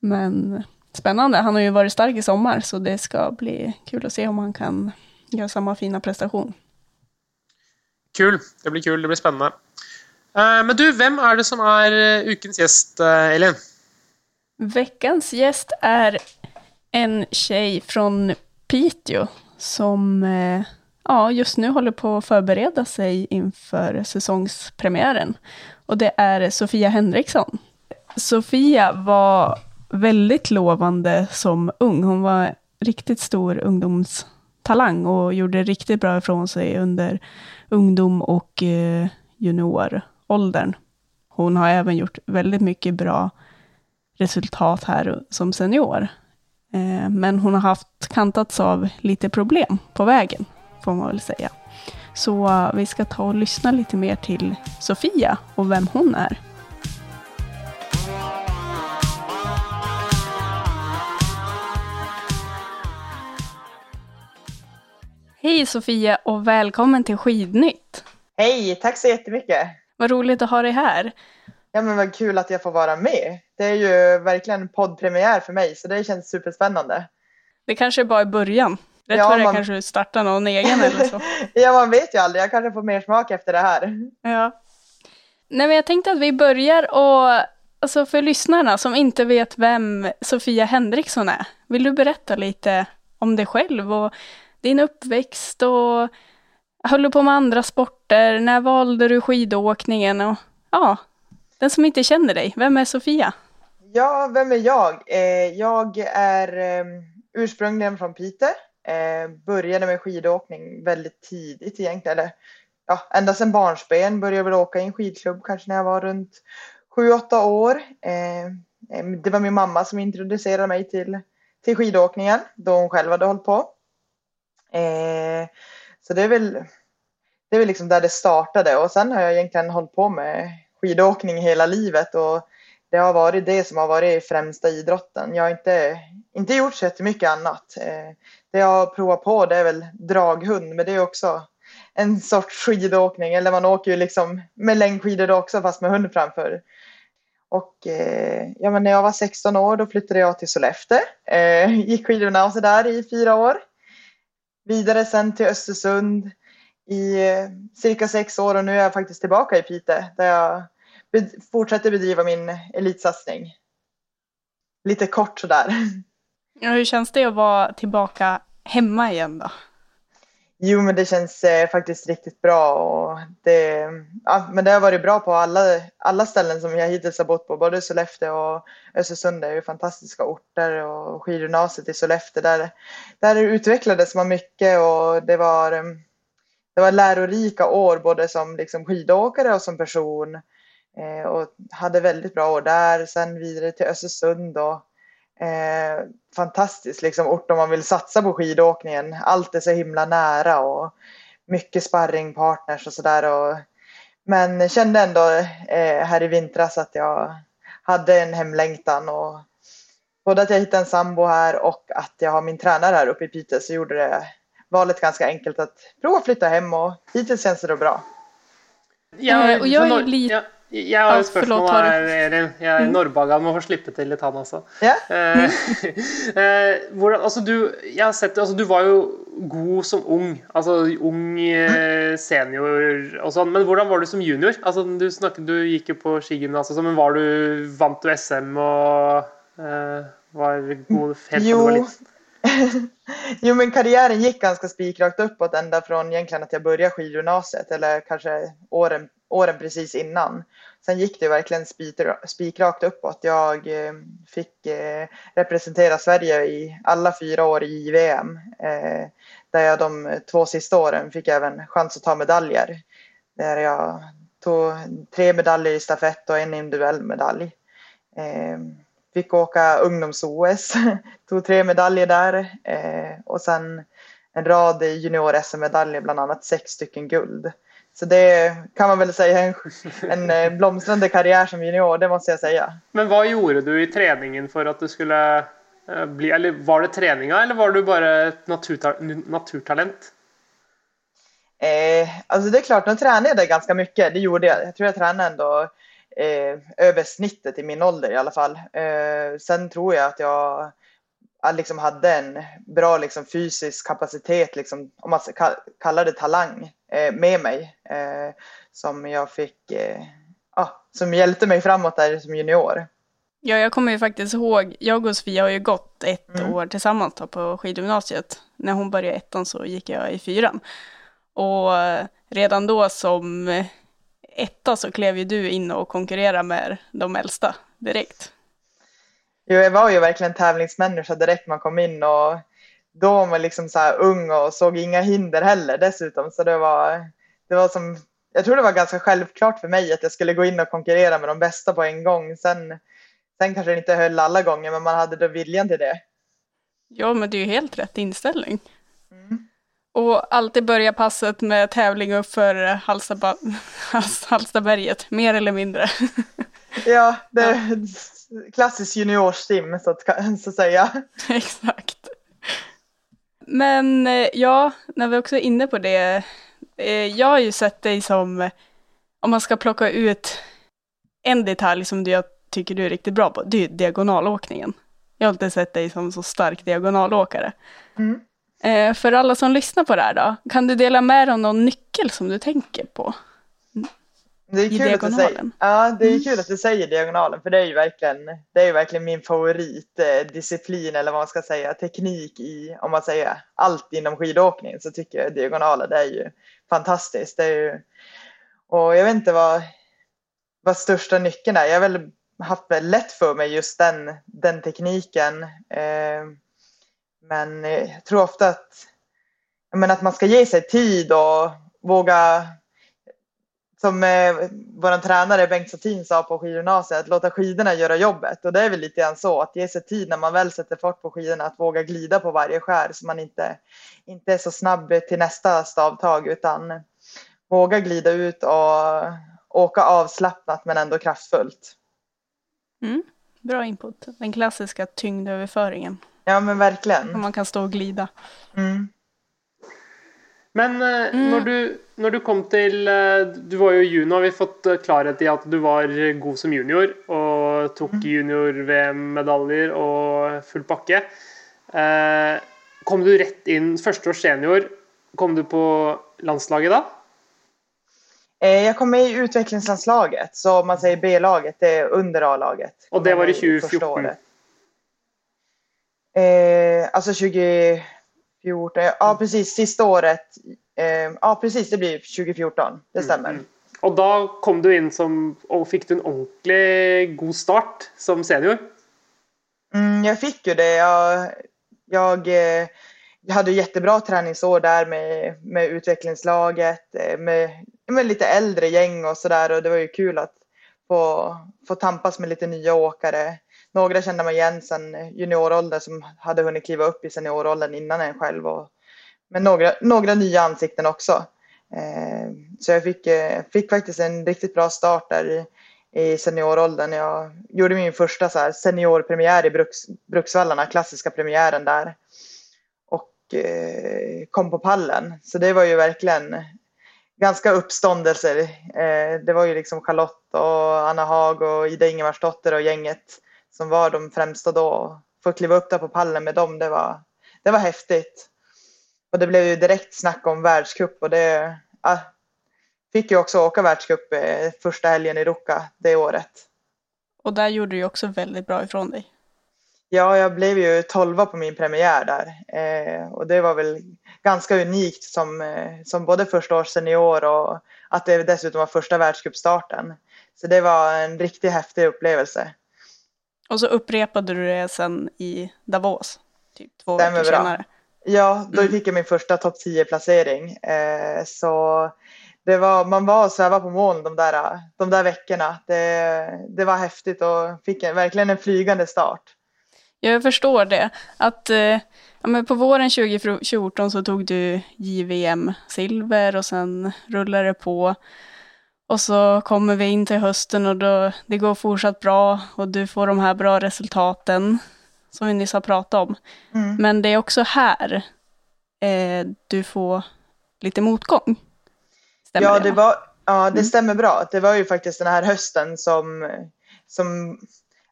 Men spännande. Han har ju varit stark i sommar, så det ska bli kul att se om han kan göra samma fina prestation. Kul. Det blir kul. Det blir spännande. Uh, men du, vem är det som är uh, ukens gäst, uh, Elin? Veckans gäst är en tjej från Piteå som eh, ja, just nu håller på att förbereda sig inför säsongspremiären. Och det är Sofia Henriksson. Sofia var väldigt lovande som ung. Hon var riktigt stor ungdomstalang och gjorde riktigt bra ifrån sig under ungdom och eh, junioråldern. Hon har även gjort väldigt mycket bra resultat här som senior. Eh, men hon har haft kantats av lite problem på vägen, får man väl säga. Så vi ska ta och lyssna lite mer till Sofia och vem hon är. Hej Sofia och välkommen till Skidnytt. Hej, tack så jättemycket. Vad roligt att ha dig här. Ja men vad kul att jag får vara med. Det är ju verkligen poddpremiär för mig så det känns superspännande. Det kanske är bara i början. Rätt ja, vad det man... kanske startar någon egen eller så. [laughs] ja man vet ju aldrig, jag kanske får mer smak efter det här. Ja. Nej men jag tänkte att vi börjar och alltså för lyssnarna som inte vet vem Sofia Henriksson är. Vill du berätta lite om dig själv och din uppväxt och höll du på med andra sporter? När valde du skidåkningen? Och, ja, den som inte känner dig, vem är Sofia? Ja, vem är jag? Eh, jag är eh, ursprungligen från Piteå. Eh, började med skidåkning väldigt tidigt egentligen. Eller, ja, ända sedan barnsben började jag åka i en skidklubb kanske när jag var runt 7-8 år. Eh, eh, det var min mamma som introducerade mig till, till skidåkningen då hon själv hade hållit på. Eh, så det är väl, det är väl liksom där det startade och sen har jag egentligen hållit på med skidåkning hela livet och det har varit det som har varit främsta idrotten. Jag har inte, inte gjort så mycket annat. Eh, det jag har provat på det är väl draghund men det är också en sorts skidåkning eller man åker ju liksom med längdskidor också fast med hund framför. Och eh, ja, men när jag var 16 år då flyttade jag till Sollefteå. Eh, gick skidorna och där i fyra år vidare sen till Östersund i cirka sex år och nu är jag faktiskt tillbaka i Piteå där jag fortsätter bedriva min elitsatsning. Lite kort sådär. Ja, hur känns det att vara tillbaka hemma igen då? Jo, men det känns eh, faktiskt riktigt bra och det, ja, men det har varit bra på alla, alla ställen som jag hittills har bott på. Både Sollefteå och Östersund är ju fantastiska orter och skidgymnasiet i Sollefteå där, där utvecklades man mycket och det var, det var lärorika år både som liksom skidåkare och som person eh, och hade väldigt bra år där. Sen vidare till Östersund och eh, fantastisk liksom, ort om man vill satsa på skidåkningen. Allt är så himla nära och mycket sparringpartners och sådär. Men kände ändå eh, här i vintras att jag hade en hemlängtan och både att jag hittade en sambo här och att jag har min tränare här uppe i Piteå så gjorde det valet ganska enkelt att prova att flytta hem och hittills känns det då bra. Ja, eh, och jag är lite... Jeg har et spørsmål her, Elin. Jeg er mm. Norrbagan må få slippe til litt, han også. Ja. Eh, [laughs] eh, hvordan, altså du, jeg har sett, altså du var jo god som ung. Altså ung eh, senior og sånn. Men hvordan var du som junior? Altså, du, snakket, du gikk jo på skigymnas, men var du, vant du SM og eh, var god helt jo. var liten? [laughs] jo, men karriären gick ganska spikrakt uppåt ända från egentligen att jag började skidgymnasiet eller kanske åren åren precis innan. Sen gick det verkligen spikrakt uppåt. Jag eh, fick eh, representera Sverige i alla fyra år i VM. Eh, där jag de två sista åren fick även chans att ta medaljer. Där jag tog tre medaljer i stafett och en individuell medalj. Fick åka ungdoms-OS, [laughs] tog tre medaljer där och sen en rad junior-SM-medaljer, bland annat sex stycken guld. Så det kan man väl säga en, en eh, blomstrande karriär som junior, det måste jag säga. Men vad gjorde du i träningen för att du skulle eh, bli, eller var det träningen eller var du bara ett naturta naturtalent? Eh, alltså det är klart, nu tränade jag ganska mycket, det gjorde jag. Jag tror jag tränade ändå eh, över snittet i min ålder i alla fall. Eh, sen tror jag att jag liksom hade en bra liksom, fysisk kapacitet, liksom, om man ska kalla det talang, eh, med mig. Eh, som jag fick, eh, ja, som hjälpte mig framåt där som junior. Ja, jag kommer ju faktiskt ihåg, jag och Sofia har ju gått ett mm. år tillsammans då på skidgymnasiet. När hon började ettan så gick jag i fyran. Och redan då som etta så klev ju du in och konkurrerade med de äldsta direkt. Jag var ju verkligen tävlingsmänniska direkt man kom in och då var man liksom så ung och såg inga hinder heller dessutom. Så det var, det var som, jag tror det var ganska självklart för mig att jag skulle gå in och konkurrera med de bästa på en gång. Sen, sen kanske det inte höll alla gånger, men man hade då viljan till det. Ja, men det är ju helt rätt inställning. Mm. Och alltid börja passet med tävling upp för Halstaba [laughs] Halstaberget, mer eller mindre. Ja, det ja. Klassisk juniorssim så att, så att säga. [laughs] Exakt. Men eh, ja, när vi också är inne på det. Eh, jag har ju sett dig som, om man ska plocka ut en detalj som jag tycker du är riktigt bra på, det är diagonalåkningen. Jag har alltid sett dig som så stark diagonalåkare. Mm. Eh, för alla som lyssnar på det här då, kan du dela med dig av någon nyckel som du tänker på? Det är, kul att du säger, ja, det är mm. kul att du säger diagonalen för det är ju verkligen, det är ju verkligen min favoritdisciplin eller vad man ska säga, teknik i, om man säger allt inom skidåkning så tycker jag diagonaler det är ju fantastiskt. Det är ju, och jag vet inte vad, vad största nyckeln är. Jag har väl haft väldigt lätt för mig just den, den tekniken. Eh, men jag tror ofta att, men att man ska ge sig tid och våga som eh, vår tränare Bengt Satin sa på skidgymnasiet, att låta skidorna göra jobbet. Och det är väl lite grann så, att ge sig tid när man väl sätter fart på skidorna, att våga glida på varje skär så man inte, inte är så snabb till nästa stavtag utan våga glida ut och åka avslappnat men ändå kraftfullt. Mm, bra input. Den klassiska tyngdöverföringen. Ja men verkligen. Om man kan stå och glida. Mm. Men eh, mm. når, du, når, du, kom til eh, Du var jo junior, har vi fått eh, klarhet i at du var god som junior og tok mm. junior-VM-medaljer og full pakke. Eh, kom du rett inn første års senior? Kom du på landslaget da? Jag kom med i utvecklingslandslaget, så om man säger B-laget, det är under A-laget. Och det var i 2014? Eh, alltså 20... 14, ja precis, sista året. Eh, ja precis, det blir 2014. Det mm, stämmer. Mm. Och då kom du in som, och fick du en ordentlig god start som senior? Mm, jag fick ju det. Jag, jag, eh, jag hade jättebra träningsår där med, med utvecklingslaget, eh, med, med lite äldre gäng och sådär och det var ju kul att få, få tampas med lite nya åkare några kände man igen sedan junioråldern som hade hunnit kliva upp i senioråldern innan en själv. Och, men några, några nya ansikten också. Eh, så jag fick, eh, fick faktiskt en riktigt bra start där i, i senioråldern. Jag gjorde min första så här seniorpremiär i Bruks, Bruksvallarna, klassiska premiären där. Och eh, kom på pallen. Så det var ju verkligen ganska uppståndelser. Eh, det var ju liksom Charlotte och Anna Hag och Ida Ingemarsdotter och gänget som var de främsta då. Få kliva upp där på pallen med dem, det var, det var häftigt. Och det blev ju direkt snack om världscup och det ja, fick ju också åka världscup eh, första helgen i Ruka det året. Och där gjorde du också väldigt bra ifrån dig. Ja, jag blev ju tolva på min premiär där eh, och det var väl ganska unikt som, eh, som både första års senior och att det dessutom var första världscupstarten. Så det var en riktigt häftig upplevelse. Och så upprepade du det sen i Davos, typ två Stämmer veckor bra. senare. Ja, då mm. fick jag min första topp 10-placering. Eh, så det var, man var och svävade på moln de där, de där veckorna. Det, det var häftigt och fick en, verkligen en flygande start. Jag förstår det. Att, eh, ja, men på våren 2014 så tog du JVM silver och sen rullade det på. Och så kommer vi in till hösten och då, det går fortsatt bra och du får de här bra resultaten som vi nyss har pratat om. Mm. Men det är också här eh, du får lite motgång. Stämmer ja, det, det var, Ja, det Mm. stämmer bra. Det var ju faktiskt den här hösten som, som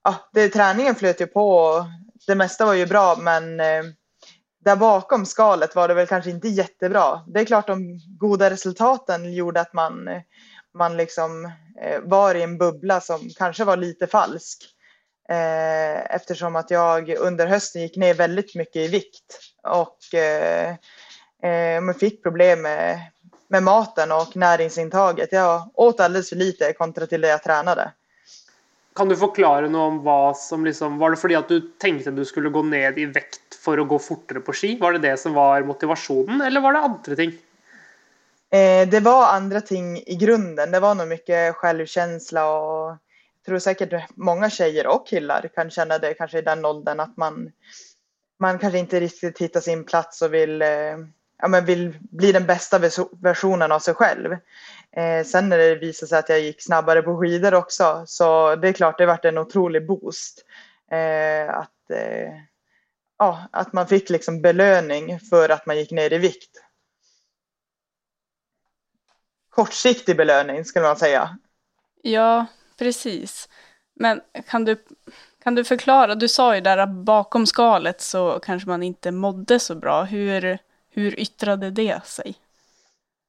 ja, det, träningen flöt ju på. och Det mesta var ju bra, men eh, där bakom skalet var det väl kanske inte jättebra. Det är klart de goda resultaten gjorde att man, eh, man liksom eh, var i en bubbla som kanske var lite falsk. Eh, eftersom att jag under hösten gick ner väldigt mycket i vikt och eh, eh, man fick problem med, med maten och näringsintaget. Jag åt alldeles för lite kontra till det jag tränade. Kan du förklara något om vad som liksom Var det för att du tänkte att du skulle gå ner i vikt för att gå fortare på ski? Var det det som var motivationen eller var det andra ting? Eh, det var andra ting i grunden. Det var nog mycket självkänsla och jag tror säkert många tjejer och killar kan känna det kanske i den åldern att man, man kanske inte riktigt hittar sin plats och vill, eh, ja, men vill bli den bästa versionen av sig själv. Eh, sen när det visade sig att jag gick snabbare på skidor också så det är klart det vart en otrolig boost. Eh, att, eh, ja, att man fick liksom belöning för att man gick ner i vikt. Kortsiktig belöning skulle man säga. Ja, precis. Men kan du, kan du förklara, du sa ju där att bakom skalet så kanske man inte mådde så bra. Hur, hur yttrade det sig?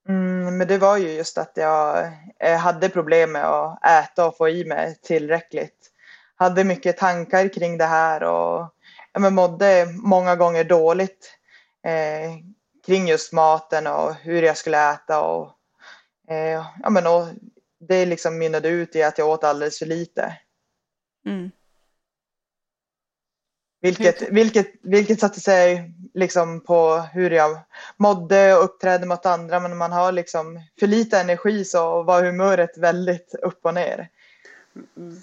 Mm, men det var ju just att jag hade problem med att äta och få i mig tillräckligt. Hade mycket tankar kring det här och men mådde många gånger dåligt eh, kring just maten och hur jag skulle äta. Och, eh, ja, men, och det liksom mynnade ut i att jag åt alldeles för lite. Mm. Vilket, vilket, vilket satte sig liksom på hur jag mådde och uppträdde mot andra. Men när man har liksom för lite energi så var humöret väldigt upp och ner.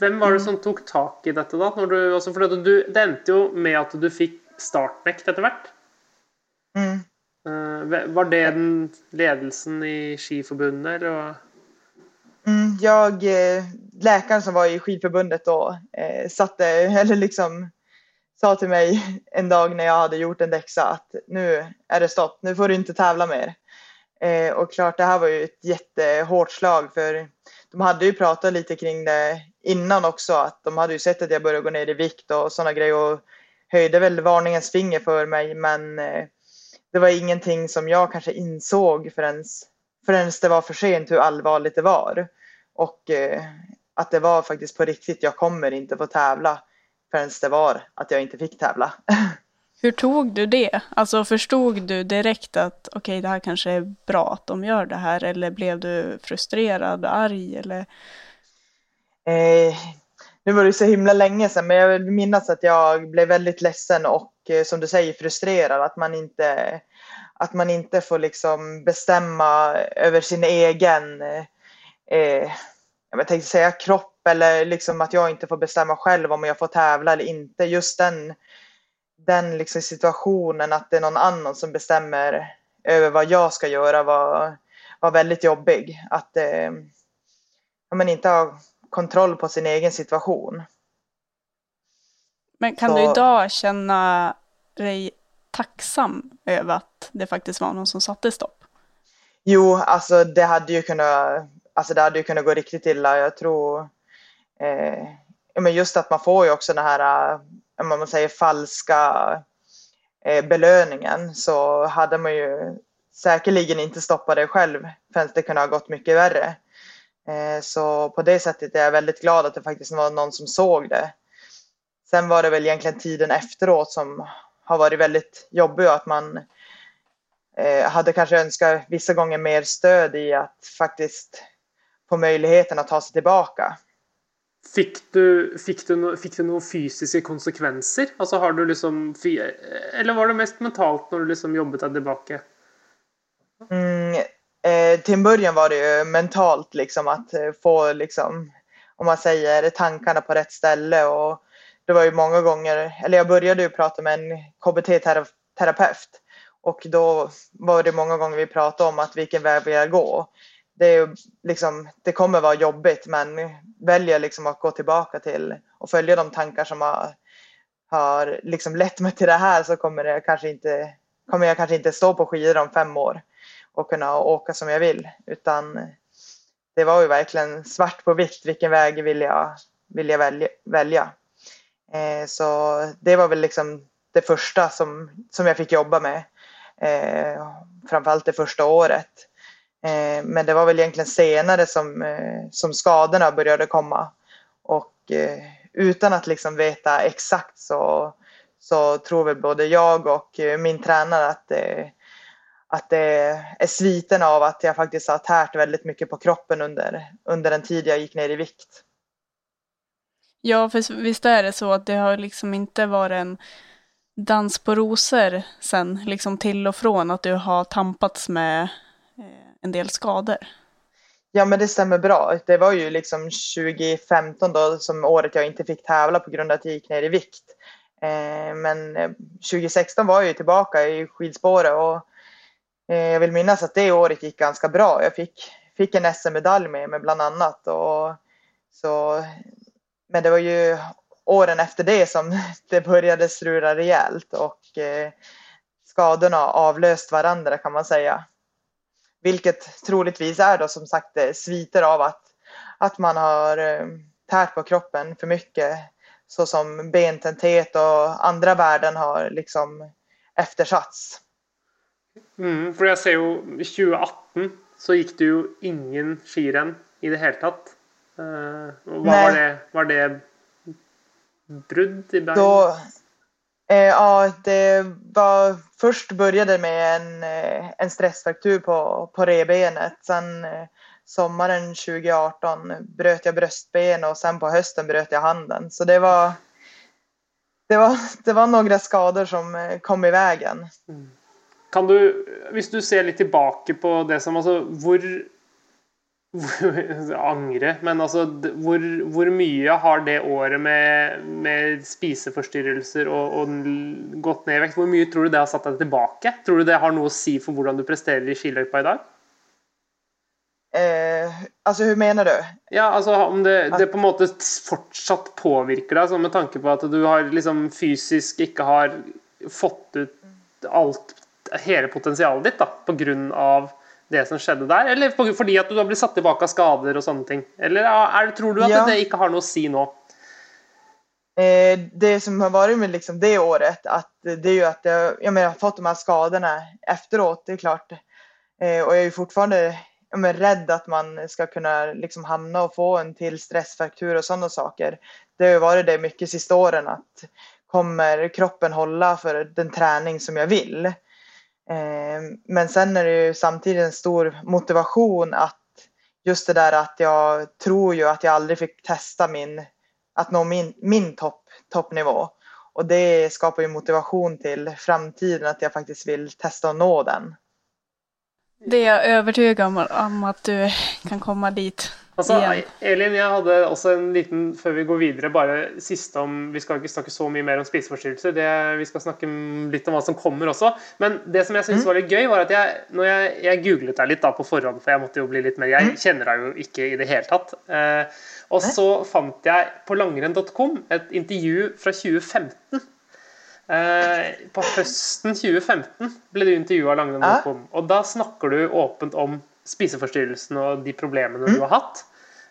Vem var det som tog tag i detta då? När du, alltså för att du, det endte ju med att du fick startnekt efter hvert. Mm. Eh, var det den ledelsen i skiförbundet eller? Mm, jag, eh, läkaren som var i skidförbundet då eh, satte, eller liksom sa till mig en dag när jag hade gjort en läxa att nu är det stopp, nu får du inte tävla mer. Och klart det här var ju ett jättehårt slag för de hade ju pratat lite kring det innan också att de hade ju sett att jag började gå ner i vikt och sådana grejer och höjde väl varningens finger för mig men eh, det var ingenting som jag kanske insåg förrän, förrän det var för sent hur allvarligt det var. Och eh, att det var faktiskt på riktigt, jag kommer inte få tävla förrän det var att jag inte fick tävla. [laughs] Hur tog du det? Alltså förstod du direkt att okej, det här kanske är bra att de gör det här eller blev du frustrerad, arg eller? Eh, nu var det så himla länge sedan men jag vill minnas att jag blev väldigt ledsen och eh, som du säger frustrerad att man inte att man inte får liksom bestämma över sin egen eh, jag tänkte säga kropp eller liksom att jag inte får bestämma själv om jag får tävla eller inte. Just den, den liksom situationen att det är någon annan som bestämmer över vad jag ska göra var, var väldigt jobbig. Att eh, man inte har kontroll på sin egen situation. Men kan Så- du idag känna dig tacksam över att det faktiskt var någon som satte stopp? Jo, alltså det hade ju kunnat, alltså det hade ju kunnat gå riktigt illa. Jag tror, eh, men just att man får ju också den här, eh, om man säger falska eh, belöningen så hade man ju säkerligen inte stoppat det själv förrän det kunde ha gått mycket värre. Eh, så på det sättet är jag väldigt glad att det faktiskt var någon som såg det. Sen var det väl egentligen tiden efteråt som har varit väldigt jobbig och att man eh, hade kanske önskat vissa gånger mer stöd i att faktiskt få möjligheten att ta sig tillbaka. Fick du, fick du, fick du några fysiska konsekvenser? Alltså har du liksom, eller var det mest mentalt när du liksom jobbade dig tillbaka? Mm, eh, till en början var det ju mentalt liksom att eh, få liksom, om man säger tankarna på rätt ställe och det var ju många gånger, eller jag började ju prata med en KBT-terapeut och då var det många gånger vi pratade om att vilken väg vill jag gå. Det, är liksom, det kommer vara jobbigt men väljer liksom att gå tillbaka till och följa de tankar som har, har liksom lett mig till det här så kommer, det kanske inte, kommer jag kanske inte stå på skidor om fem år och kunna åka som jag vill utan det var ju verkligen svart på vitt vilken väg vill jag, vill jag välja. välja. Eh, så det var väl liksom det första som, som jag fick jobba med. Eh, framförallt det första året. Eh, men det var väl egentligen senare som, eh, som skadorna började komma. Och eh, utan att liksom veta exakt så, så tror väl både jag och eh, min tränare att det, att det är sviten av att jag faktiskt har tärt väldigt mycket på kroppen under, under den tid jag gick ner i vikt. Ja, för visst är det så att det har liksom inte varit en dans på rosor sen, liksom till och från att du har tampats med eh, en del skador. Ja, men det stämmer bra. Det var ju liksom 2015 då som året jag inte fick tävla på grund av att jag gick ner i vikt. Eh, men eh, 2016 var jag ju tillbaka i skidspåret och jag vill minnas att det året gick ganska bra. Jag fick, fick en SM-medalj med mig bland annat. Och så, men det var ju åren efter det som [laughs] det började strula rejält och eh, skadorna avlöst varandra kan man säga. Vilket troligtvis är då som sagt eh, sviter av att, att man har eh, tärt på kroppen för mycket såsom bentäthet och andra värden har liksom eftersatts. Mm, för jag ser ju 2018 så gick det ju ingen skirenn i det hela tatt. Uh, vad var det, var det brudd i? Då, eh, ja, det var först började med en, eh, en stressfraktur på, på rebenet. Sen eh, sommaren 2018 bröt jag bröstben och sen på hösten bröt jag handen. Så det var, det var, det var några skador som eh, kom i vägen. Mm. Kan du, om du ser lite tillbaka på det som, alltså, hur [laughs] Angre, men altså hvor, hvor, mye har det året med, med spiseforstyrrelser og, og, gått ned i vekt, hvor mye tror du det har satt deg tilbake? Tror du det har noe å si for hvordan du presterer i skiløypa i dag? Eh, altså, hur mener du? Ja, altså Om det, det, på en måte fortsatt påvirker deg, med tanke på at du har liksom fysisk ikke har fått ut alt, hele potensialet ditt da, på grunn av det som skjedde der, eller fordi at du har blitt satt tilbake av skader og sånne ting? Eller er, tror du at ja. det ikke har noe å si nå? Eh, det som har varit med liksom det året, att det är ju att jag, jag, menar, jag har fått de här skadorna efteråt, det är klart. Eh, och jag är fortfarande jag menar, rädd att man ska kunna liksom hamna och få en till stressfraktur och sådana saker. Det har ju varit det mycket sista åren att kommer kroppen hålla för den träning som jag vill? Ehm, men sen är det ju samtidigt en stor motivation att just det där att jag tror ju att jag aldrig fick testa min, att nå min, min topp, toppnivå. Och det skapar ju motivation till framtiden att jag faktiskt vill testa att nå den. Det är jag övertygad om, om att du kan komma dit. Altså, Elin, jeg hadde også en liten, før vi går videre, bare siste om Vi skal ikke snakke så mye mer om spiseforstyrrelser, det, vi skal snakke litt om hva som kommer også. Men det som jeg syntes mm. var litt gøy, var at jeg, når jeg, jeg googlet deg litt da på forhånd, for jeg måtte jo bli litt mer Jeg mm. kjenner deg jo ikke i det hele tatt. Eh, og så fant jeg på langrenn.com et intervju fra 2015. Eh, på høsten 2015 ble du intervjua av langrenn.com, og da snakker du åpent om spiseforstyrrelsen og de problemene mm. du har hatt.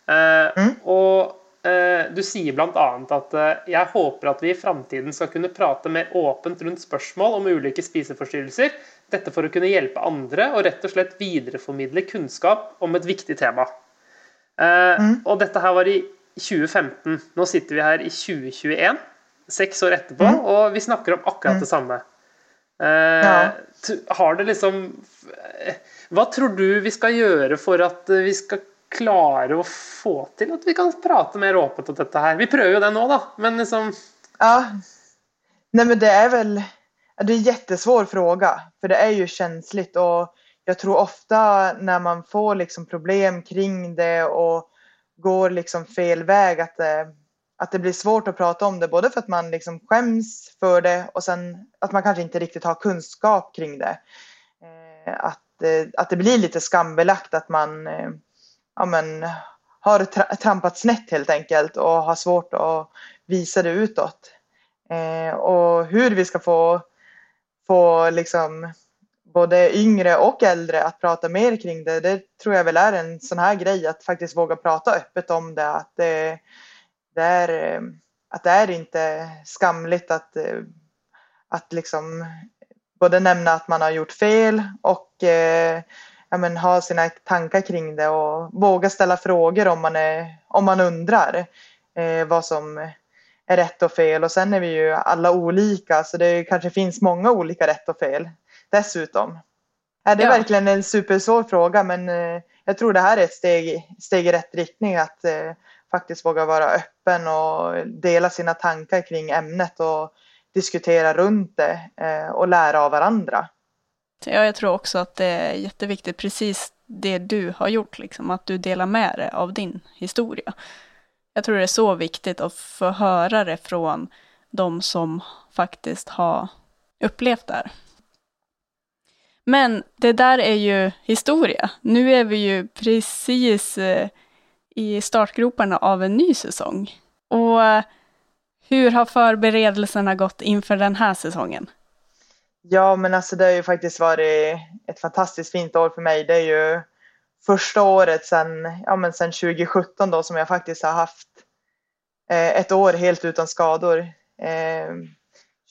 Eh, mm. Og eh, du sier bl.a. at eh, jeg håper at vi i framtiden skal kunne prate mer åpent rundt spørsmål om ulike spiseforstyrrelser. Dette for å kunne hjelpe andre og rett og slett videreformidle kunnskap om et viktig tema. Eh, mm. Og dette her var i 2015. Nå sitter vi her i 2021, seks år etterpå, mm. og vi snakker om akkurat det samme. Eh, ja. Har det liksom Hva tror du vi skal gjøre for at vi skal klare å få til at vi kan prate mer åpent om dette her? Vi prøver jo det nå, da, men liksom Ja. Nej, men det är väl det är en jättesvår fråga, för det är ju känsligt och jag tror ofta när man får liksom problem kring det och går liksom fel väg att det, att det blir svårt att prata om det, både för att man liksom skäms för det och sen att man kanske inte riktigt har kunskap kring det. Eh, att eh, att det blir lite skambelagt att man eh, ja, men, har trampat snett helt enkelt och har svårt att visa det utåt. Och hur vi ska få, få liksom både yngre och äldre att prata mer kring det. Det tror jag väl är en sån här grej att faktiskt våga prata öppet om det. Att det, det är, att det är inte skamligt att, att liksom både nämna att man har gjort fel och eh, ja, men, ha sina tankar kring det och våga ställa frågor om man, är, om man undrar eh, vad som är rätt och fel. Och sen är vi ju alla olika så det kanske finns många olika rätt och fel dessutom. Ja, det är ja. verkligen en supersvår fråga men eh, jag tror det här är ett steg, steg i rätt riktning att eh, faktiskt våga vara öppen och dela sina tankar kring ämnet och diskutera runt det eh, och lära av varandra. Ja, jag tror också att det är jätteviktigt, precis det du har gjort, liksom, att du delar med dig av din historia. Jag tror det är så viktigt att få höra det från de som faktiskt har upplevt det här. Men det där är ju historia. Nu är vi ju precis eh, i startgroparna av en ny säsong. Och hur har förberedelserna gått inför den här säsongen? Ja, men alltså det har ju faktiskt varit ett fantastiskt fint år för mig. Det är ju första året sedan, ja, men sedan 2017 då som jag faktiskt har haft eh, ett år helt utan skador. Eh,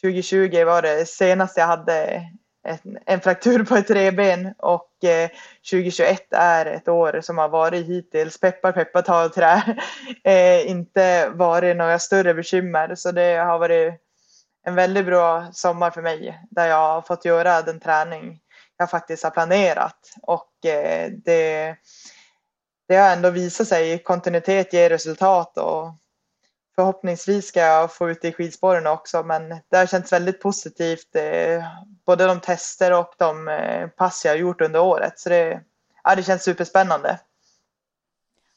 2020 var det senaste jag hade en, en fraktur på ett reben och eh, 2021 är ett år som har varit hittills, peppar peppar ta trä, [laughs] eh, inte varit några större bekymmer så det har varit en väldigt bra sommar för mig där jag har fått göra den träning jag faktiskt har planerat. Och eh, det, det har ändå visat sig kontinuitet ger resultat och förhoppningsvis ska jag få ut det i skidspåren också men det har känts väldigt positivt eh, både de tester och de eh, pass jag har gjort under året så det, ja, det känns superspännande.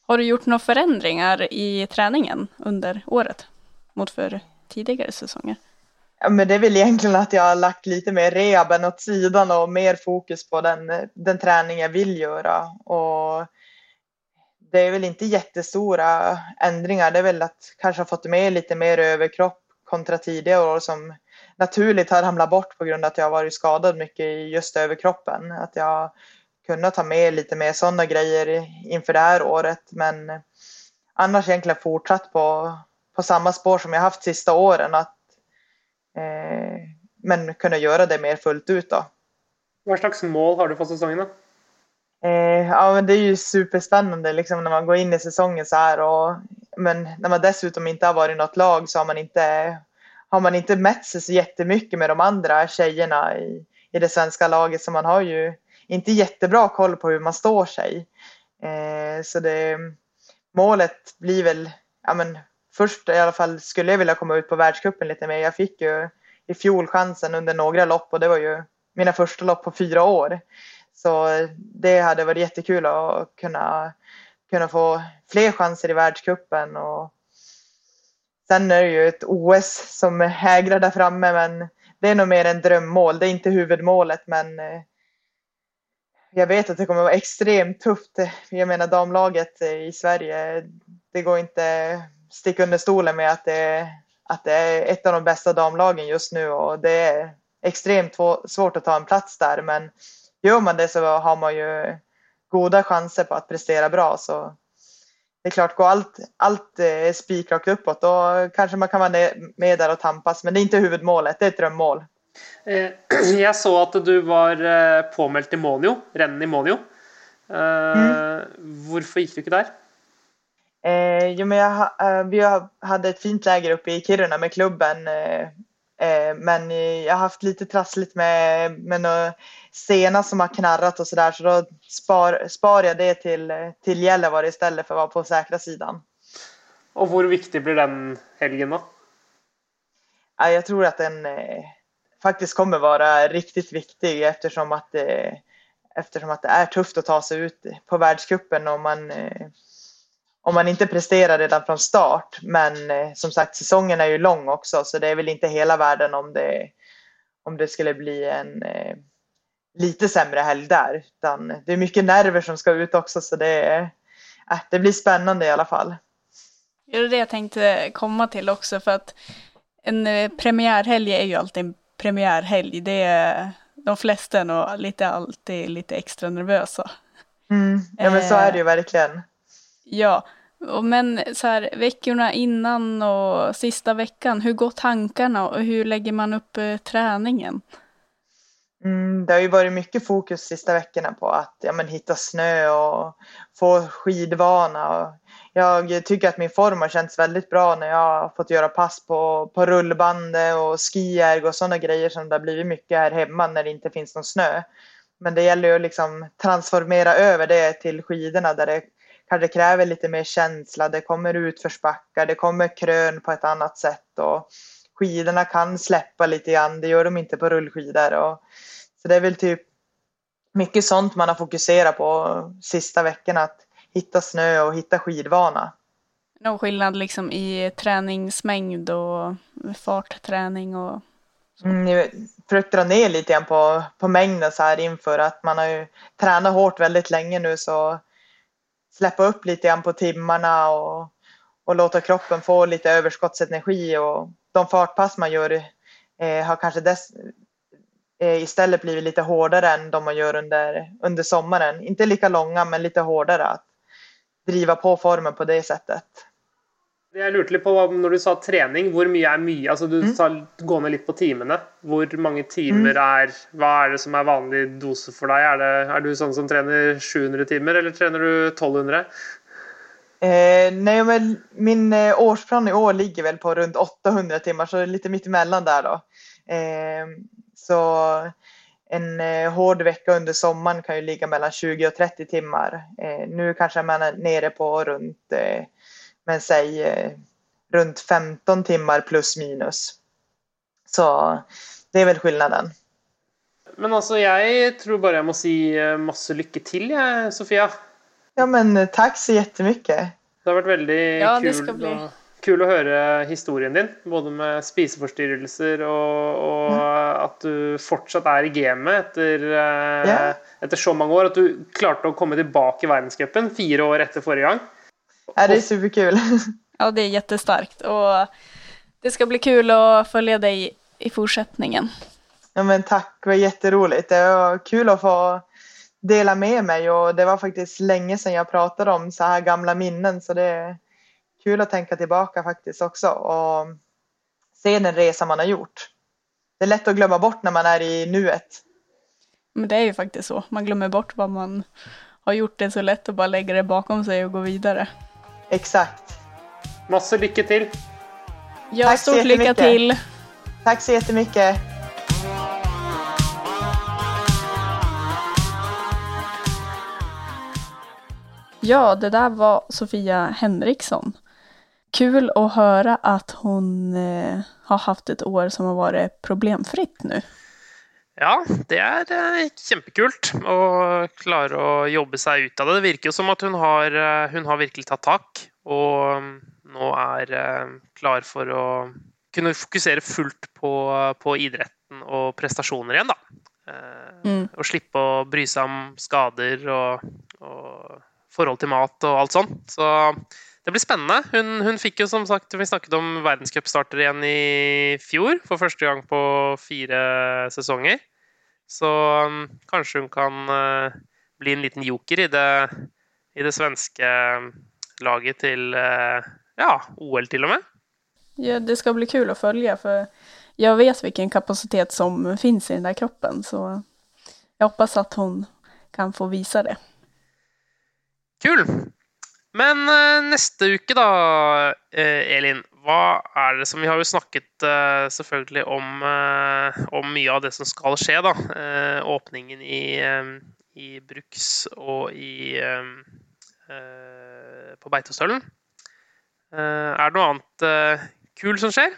Har du gjort några förändringar i träningen under året mot för tidigare säsonger? Ja, men det är väl egentligen att jag har lagt lite mer rehaben åt sidan och mer fokus på den, den träning jag vill göra. Och det är väl inte jättestora ändringar. Det är väl att kanske ha fått med lite mer överkropp kontra tidigare år som naturligt har ramlat bort på grund av att jag har varit skadad mycket i just överkroppen. Att jag kunnat ta med lite mer sådana grejer inför det här året. Men annars egentligen fortsatt på, på samma spår som jag haft sista åren. Att, eh, men kunna göra det mer fullt ut då. Vad slags mål har du för säsongen då? Eh, ja, men det är ju superspännande liksom, när man går in i säsongen så här. Och, men när man dessutom inte har varit i något lag så har man inte, har man inte mätt sig så jättemycket med de andra tjejerna i, i det svenska laget. Så man har ju inte jättebra koll på hur man står sig. Eh, så det, målet blir väl, ja men först i alla fall skulle jag vilja komma ut på världskuppen lite mer. Jag fick ju i fjol chansen under några lopp och det var ju mina första lopp på fyra år. Så det hade varit jättekul att kunna, kunna få fler chanser i världskuppen och sen är det ju ett OS som hägrar där framme men det är nog mer en drömmål. Det är inte huvudmålet men eh, jag vet att det kommer vara extremt tufft. Jag menar damlaget i Sverige, det går inte sticka under stolen med att det, att det är ett av de bästa damlagen just nu och det är extremt svårt att ta en plats där men gör man det så har man ju goda chanser på att prestera bra. Så det är klart, går allt, allt eh, spikrakt uppåt då kanske man kan vara med där och tampas. Men det är inte huvudmålet, det är ett drömmål. Eh, [clears throat] jag såg att du var eh, påmäld till Monio, rennen i Monio. Mm. Varför gick du inte där? Eh, jo, men jag, vi hade ett fint läger uppe i Kiruna med klubben men jag har haft lite trassligt med, med några sena som har knarrat och sådär så då spar, spar jag det till, till Gällivare istället för att vara på säkra sidan. Och hur viktig blir den helgen då? Ja, jag tror att den eh, faktiskt kommer vara riktigt viktig eftersom att, eh, eftersom att det är tufft att ta sig ut på världskuppen och man eh, om man inte presterar redan från start. Men eh, som sagt, säsongen är ju lång också så det är väl inte hela världen om det, om det skulle bli en eh, lite sämre helg där. Utan det är mycket nerver som ska ut också så det, eh, det blir spännande i alla fall. Det är det jag tänkte komma till också för att en eh, premiärhelg är ju alltid en premiärhelg. Det är, de flesta är nog lite alltid lite extra nervösa. Mm. Ja men så är det ju verkligen. Ja, och men så här veckorna innan och sista veckan, hur går tankarna och hur lägger man upp eh, träningen? Mm, det har ju varit mycket fokus sista veckorna på att ja, men, hitta snö och få skidvana. Och jag tycker att min form har känts väldigt bra när jag har fått göra pass på, på rullbandet och skierg och sådana grejer som det har blivit mycket här hemma när det inte finns någon snö. Men det gäller ju att liksom transformera över det till skidorna där det kanske kräver lite mer känsla. Det kommer utförsbackar, det kommer krön på ett annat sätt och skidorna kan släppa lite grann. Det gör de inte på rullskidor. Och, så det är väl typ mycket sånt man har fokuserat på sista veckorna. Att hitta snö och hitta skidvana. Någon skillnad liksom i träningsmängd och fartträning och Mm, jag försökt dra ner lite grann på, på mängden så här inför att man har ju tränat hårt väldigt länge nu så släppa upp lite grann på timmarna och, och låta kroppen få lite överskottsenergi och de fartpass man gör eh, har kanske dess, eh, istället blivit lite hårdare än de man gör under, under sommaren. Inte lika långa men lite hårdare att driva på formen på det sättet. Jeg lurte litt på, Når du sa trening, hvor mye er mye? Altså, Du Mm. sa gå ned litt på timene. Hvor mange timer er Hva er det som er vanlig dose for deg? Er, det, er du sånn som trener 700 timer, eller trener du 1200? Eh, nej, men min eh, årsplan i år ligger väl på runt 800 timmar, så lite mittemellan där då. Eh, så en eh, hård vecka under sommaren kan ju ligga mellan 20 och 30 timmar. Eh, nu kanske man är nere på runt, men säg eh, runt 15 timmar plus minus. Så det är väl skillnaden. Men altså, jeg tror bare jeg må si eh, masse lykke til, jeg, Sofia. Ja, men eh, tack så jättemycket. Det har vært veldig Ja, det kul, bli. å, kul å høre historien din. Både med spiseforstyrrelser og, og at du fortsatt er i gamet etter, eh, Ja. etter så mange år. At du klarte å komme tilbake i verdenscupen fire år etter forrige gang. Ja, det är superkul. [laughs] Ja, det är jättestarkt och det ska bli kul att följa dig i fortsättningen. Ja, men tack, det var jätteroligt. Det var kul att få dela med mig och det var faktiskt länge sedan jag pratade om så här gamla minnen så det är kul att tänka tillbaka faktiskt också och se den resa man har gjort. Det är lätt att glömma bort när man är i nuet. Men det är ju faktiskt så. Man glömmer bort vad man har gjort. Det så lätt att bara lägga det bakom sig och gå vidare. Exakt. Masse lykke til. Ja, Tack så stort lycka till! Tack så jättemycket. Ja, det där var Sofia Henriksson. Kul att höra att hon eh, har haft ett år som har varit problemfritt nu. Ja, det er eh, kjempekult å klare å jobbe seg ut av det. Det virker jo som at hun har, eh, hun har virkelig tatt tak, og mm, nå er eh, klar for å kunne fokusere fullt på, på idretten og prestasjoner igjen, da. Mm. Og slippe å bry seg om skader og, og forhold til mat og alt sånt. Så det blir spennende. Hun, hun fikk jo som sagt, vi snakket om verdenscupstarter igjen i fjor, for første gang på fire sesonger. Så um, kanskje hun kan eh, bli en liten joker i det, i det svenske laget till eh, ja, OL till och med. Ja, det ska bli kul att följa för jag vet vilken kapacitet som finns i den där kroppen så jag hoppas att hon kan få visa det. Kul! Men eh, neste uke, da, eh, Elin. Hva er det som Vi har jo snakket eh, selvfølgelig om, eh, om mye av det som skal skje, da. öppningen åpningen i, i Bruks og i På Beitostølen. Eh, er det noe annet kul som skjer?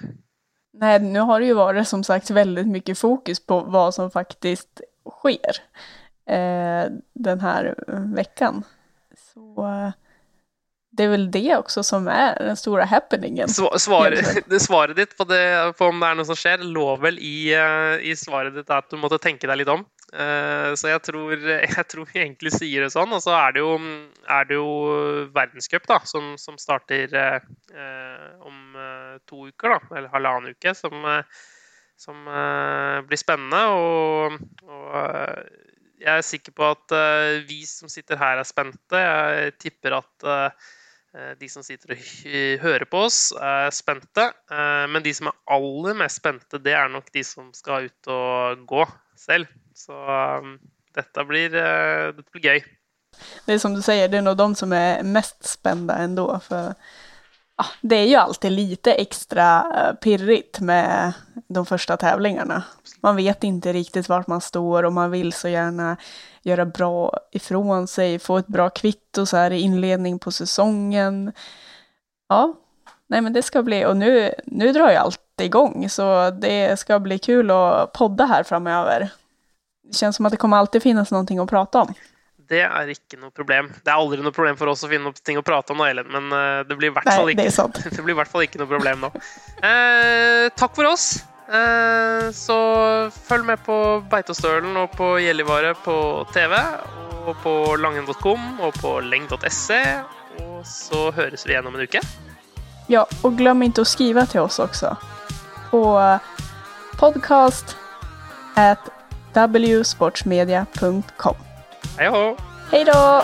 Nej, nu har det ju varit som sagt väldigt mycket fokus på vad som faktiskt sker eh, den här veckan. Så det är väl det också som är den stora happeningen. Sva- Svar, det [laughs] svaret på, det, på om det er noe som skjer, lå vel i, eh, i svaret ditt at du måtte tenke deg litt om. Eh, Så jeg tror, [laughs] jeg tror vi egentlig sier det sånn. Og så er det jo, er det jo verdenscup da, som, som starter eh, eh, om eh, uker, da, eller halvannen uke, som, eh, som blir spennende. Og, og, jeg er sikker på at vi som sitter her, er spente. Jeg tipper at Eh, de som sitter og hører på oss, er spente. Eh, men de som er aller mest spente, det er nok de som skal ut og gå selv. Så um, dette blir, eh, dette blir gøy. Det är som du säger, det är nog de som är mest spända ändå. För ja, ah, det är ju alltid lite extra pirrigt med de första tävlingarna. Man vet inte riktigt vart man står och man vill så gärna göra bra ifrån sig, få ett bra kvitto så här i inledning på säsongen. Ja, nej men det ska bli, och nu, nu drar ju allt igång så det ska bli kul att podda här framöver. Det känns som att det kommer alltid finnas någonting att prata om. Det er ikke noe problem. Det er aldri noe problem for oss finne opp ting å prate om, Ellen, men uh, det blir i hvert fall ikke, [laughs] det blir i hvert fall ikke noe problem nå. Uh, takk for oss. Uh, så følg med på Beitostølen og på Gjellivare på TV, og på langen.com og på leng.se. Og så høres vi igjen om en uke. Ja, och glöm inte att skriva till oss också. På podcast at wsportsmedia.com. Hej då! Hej då!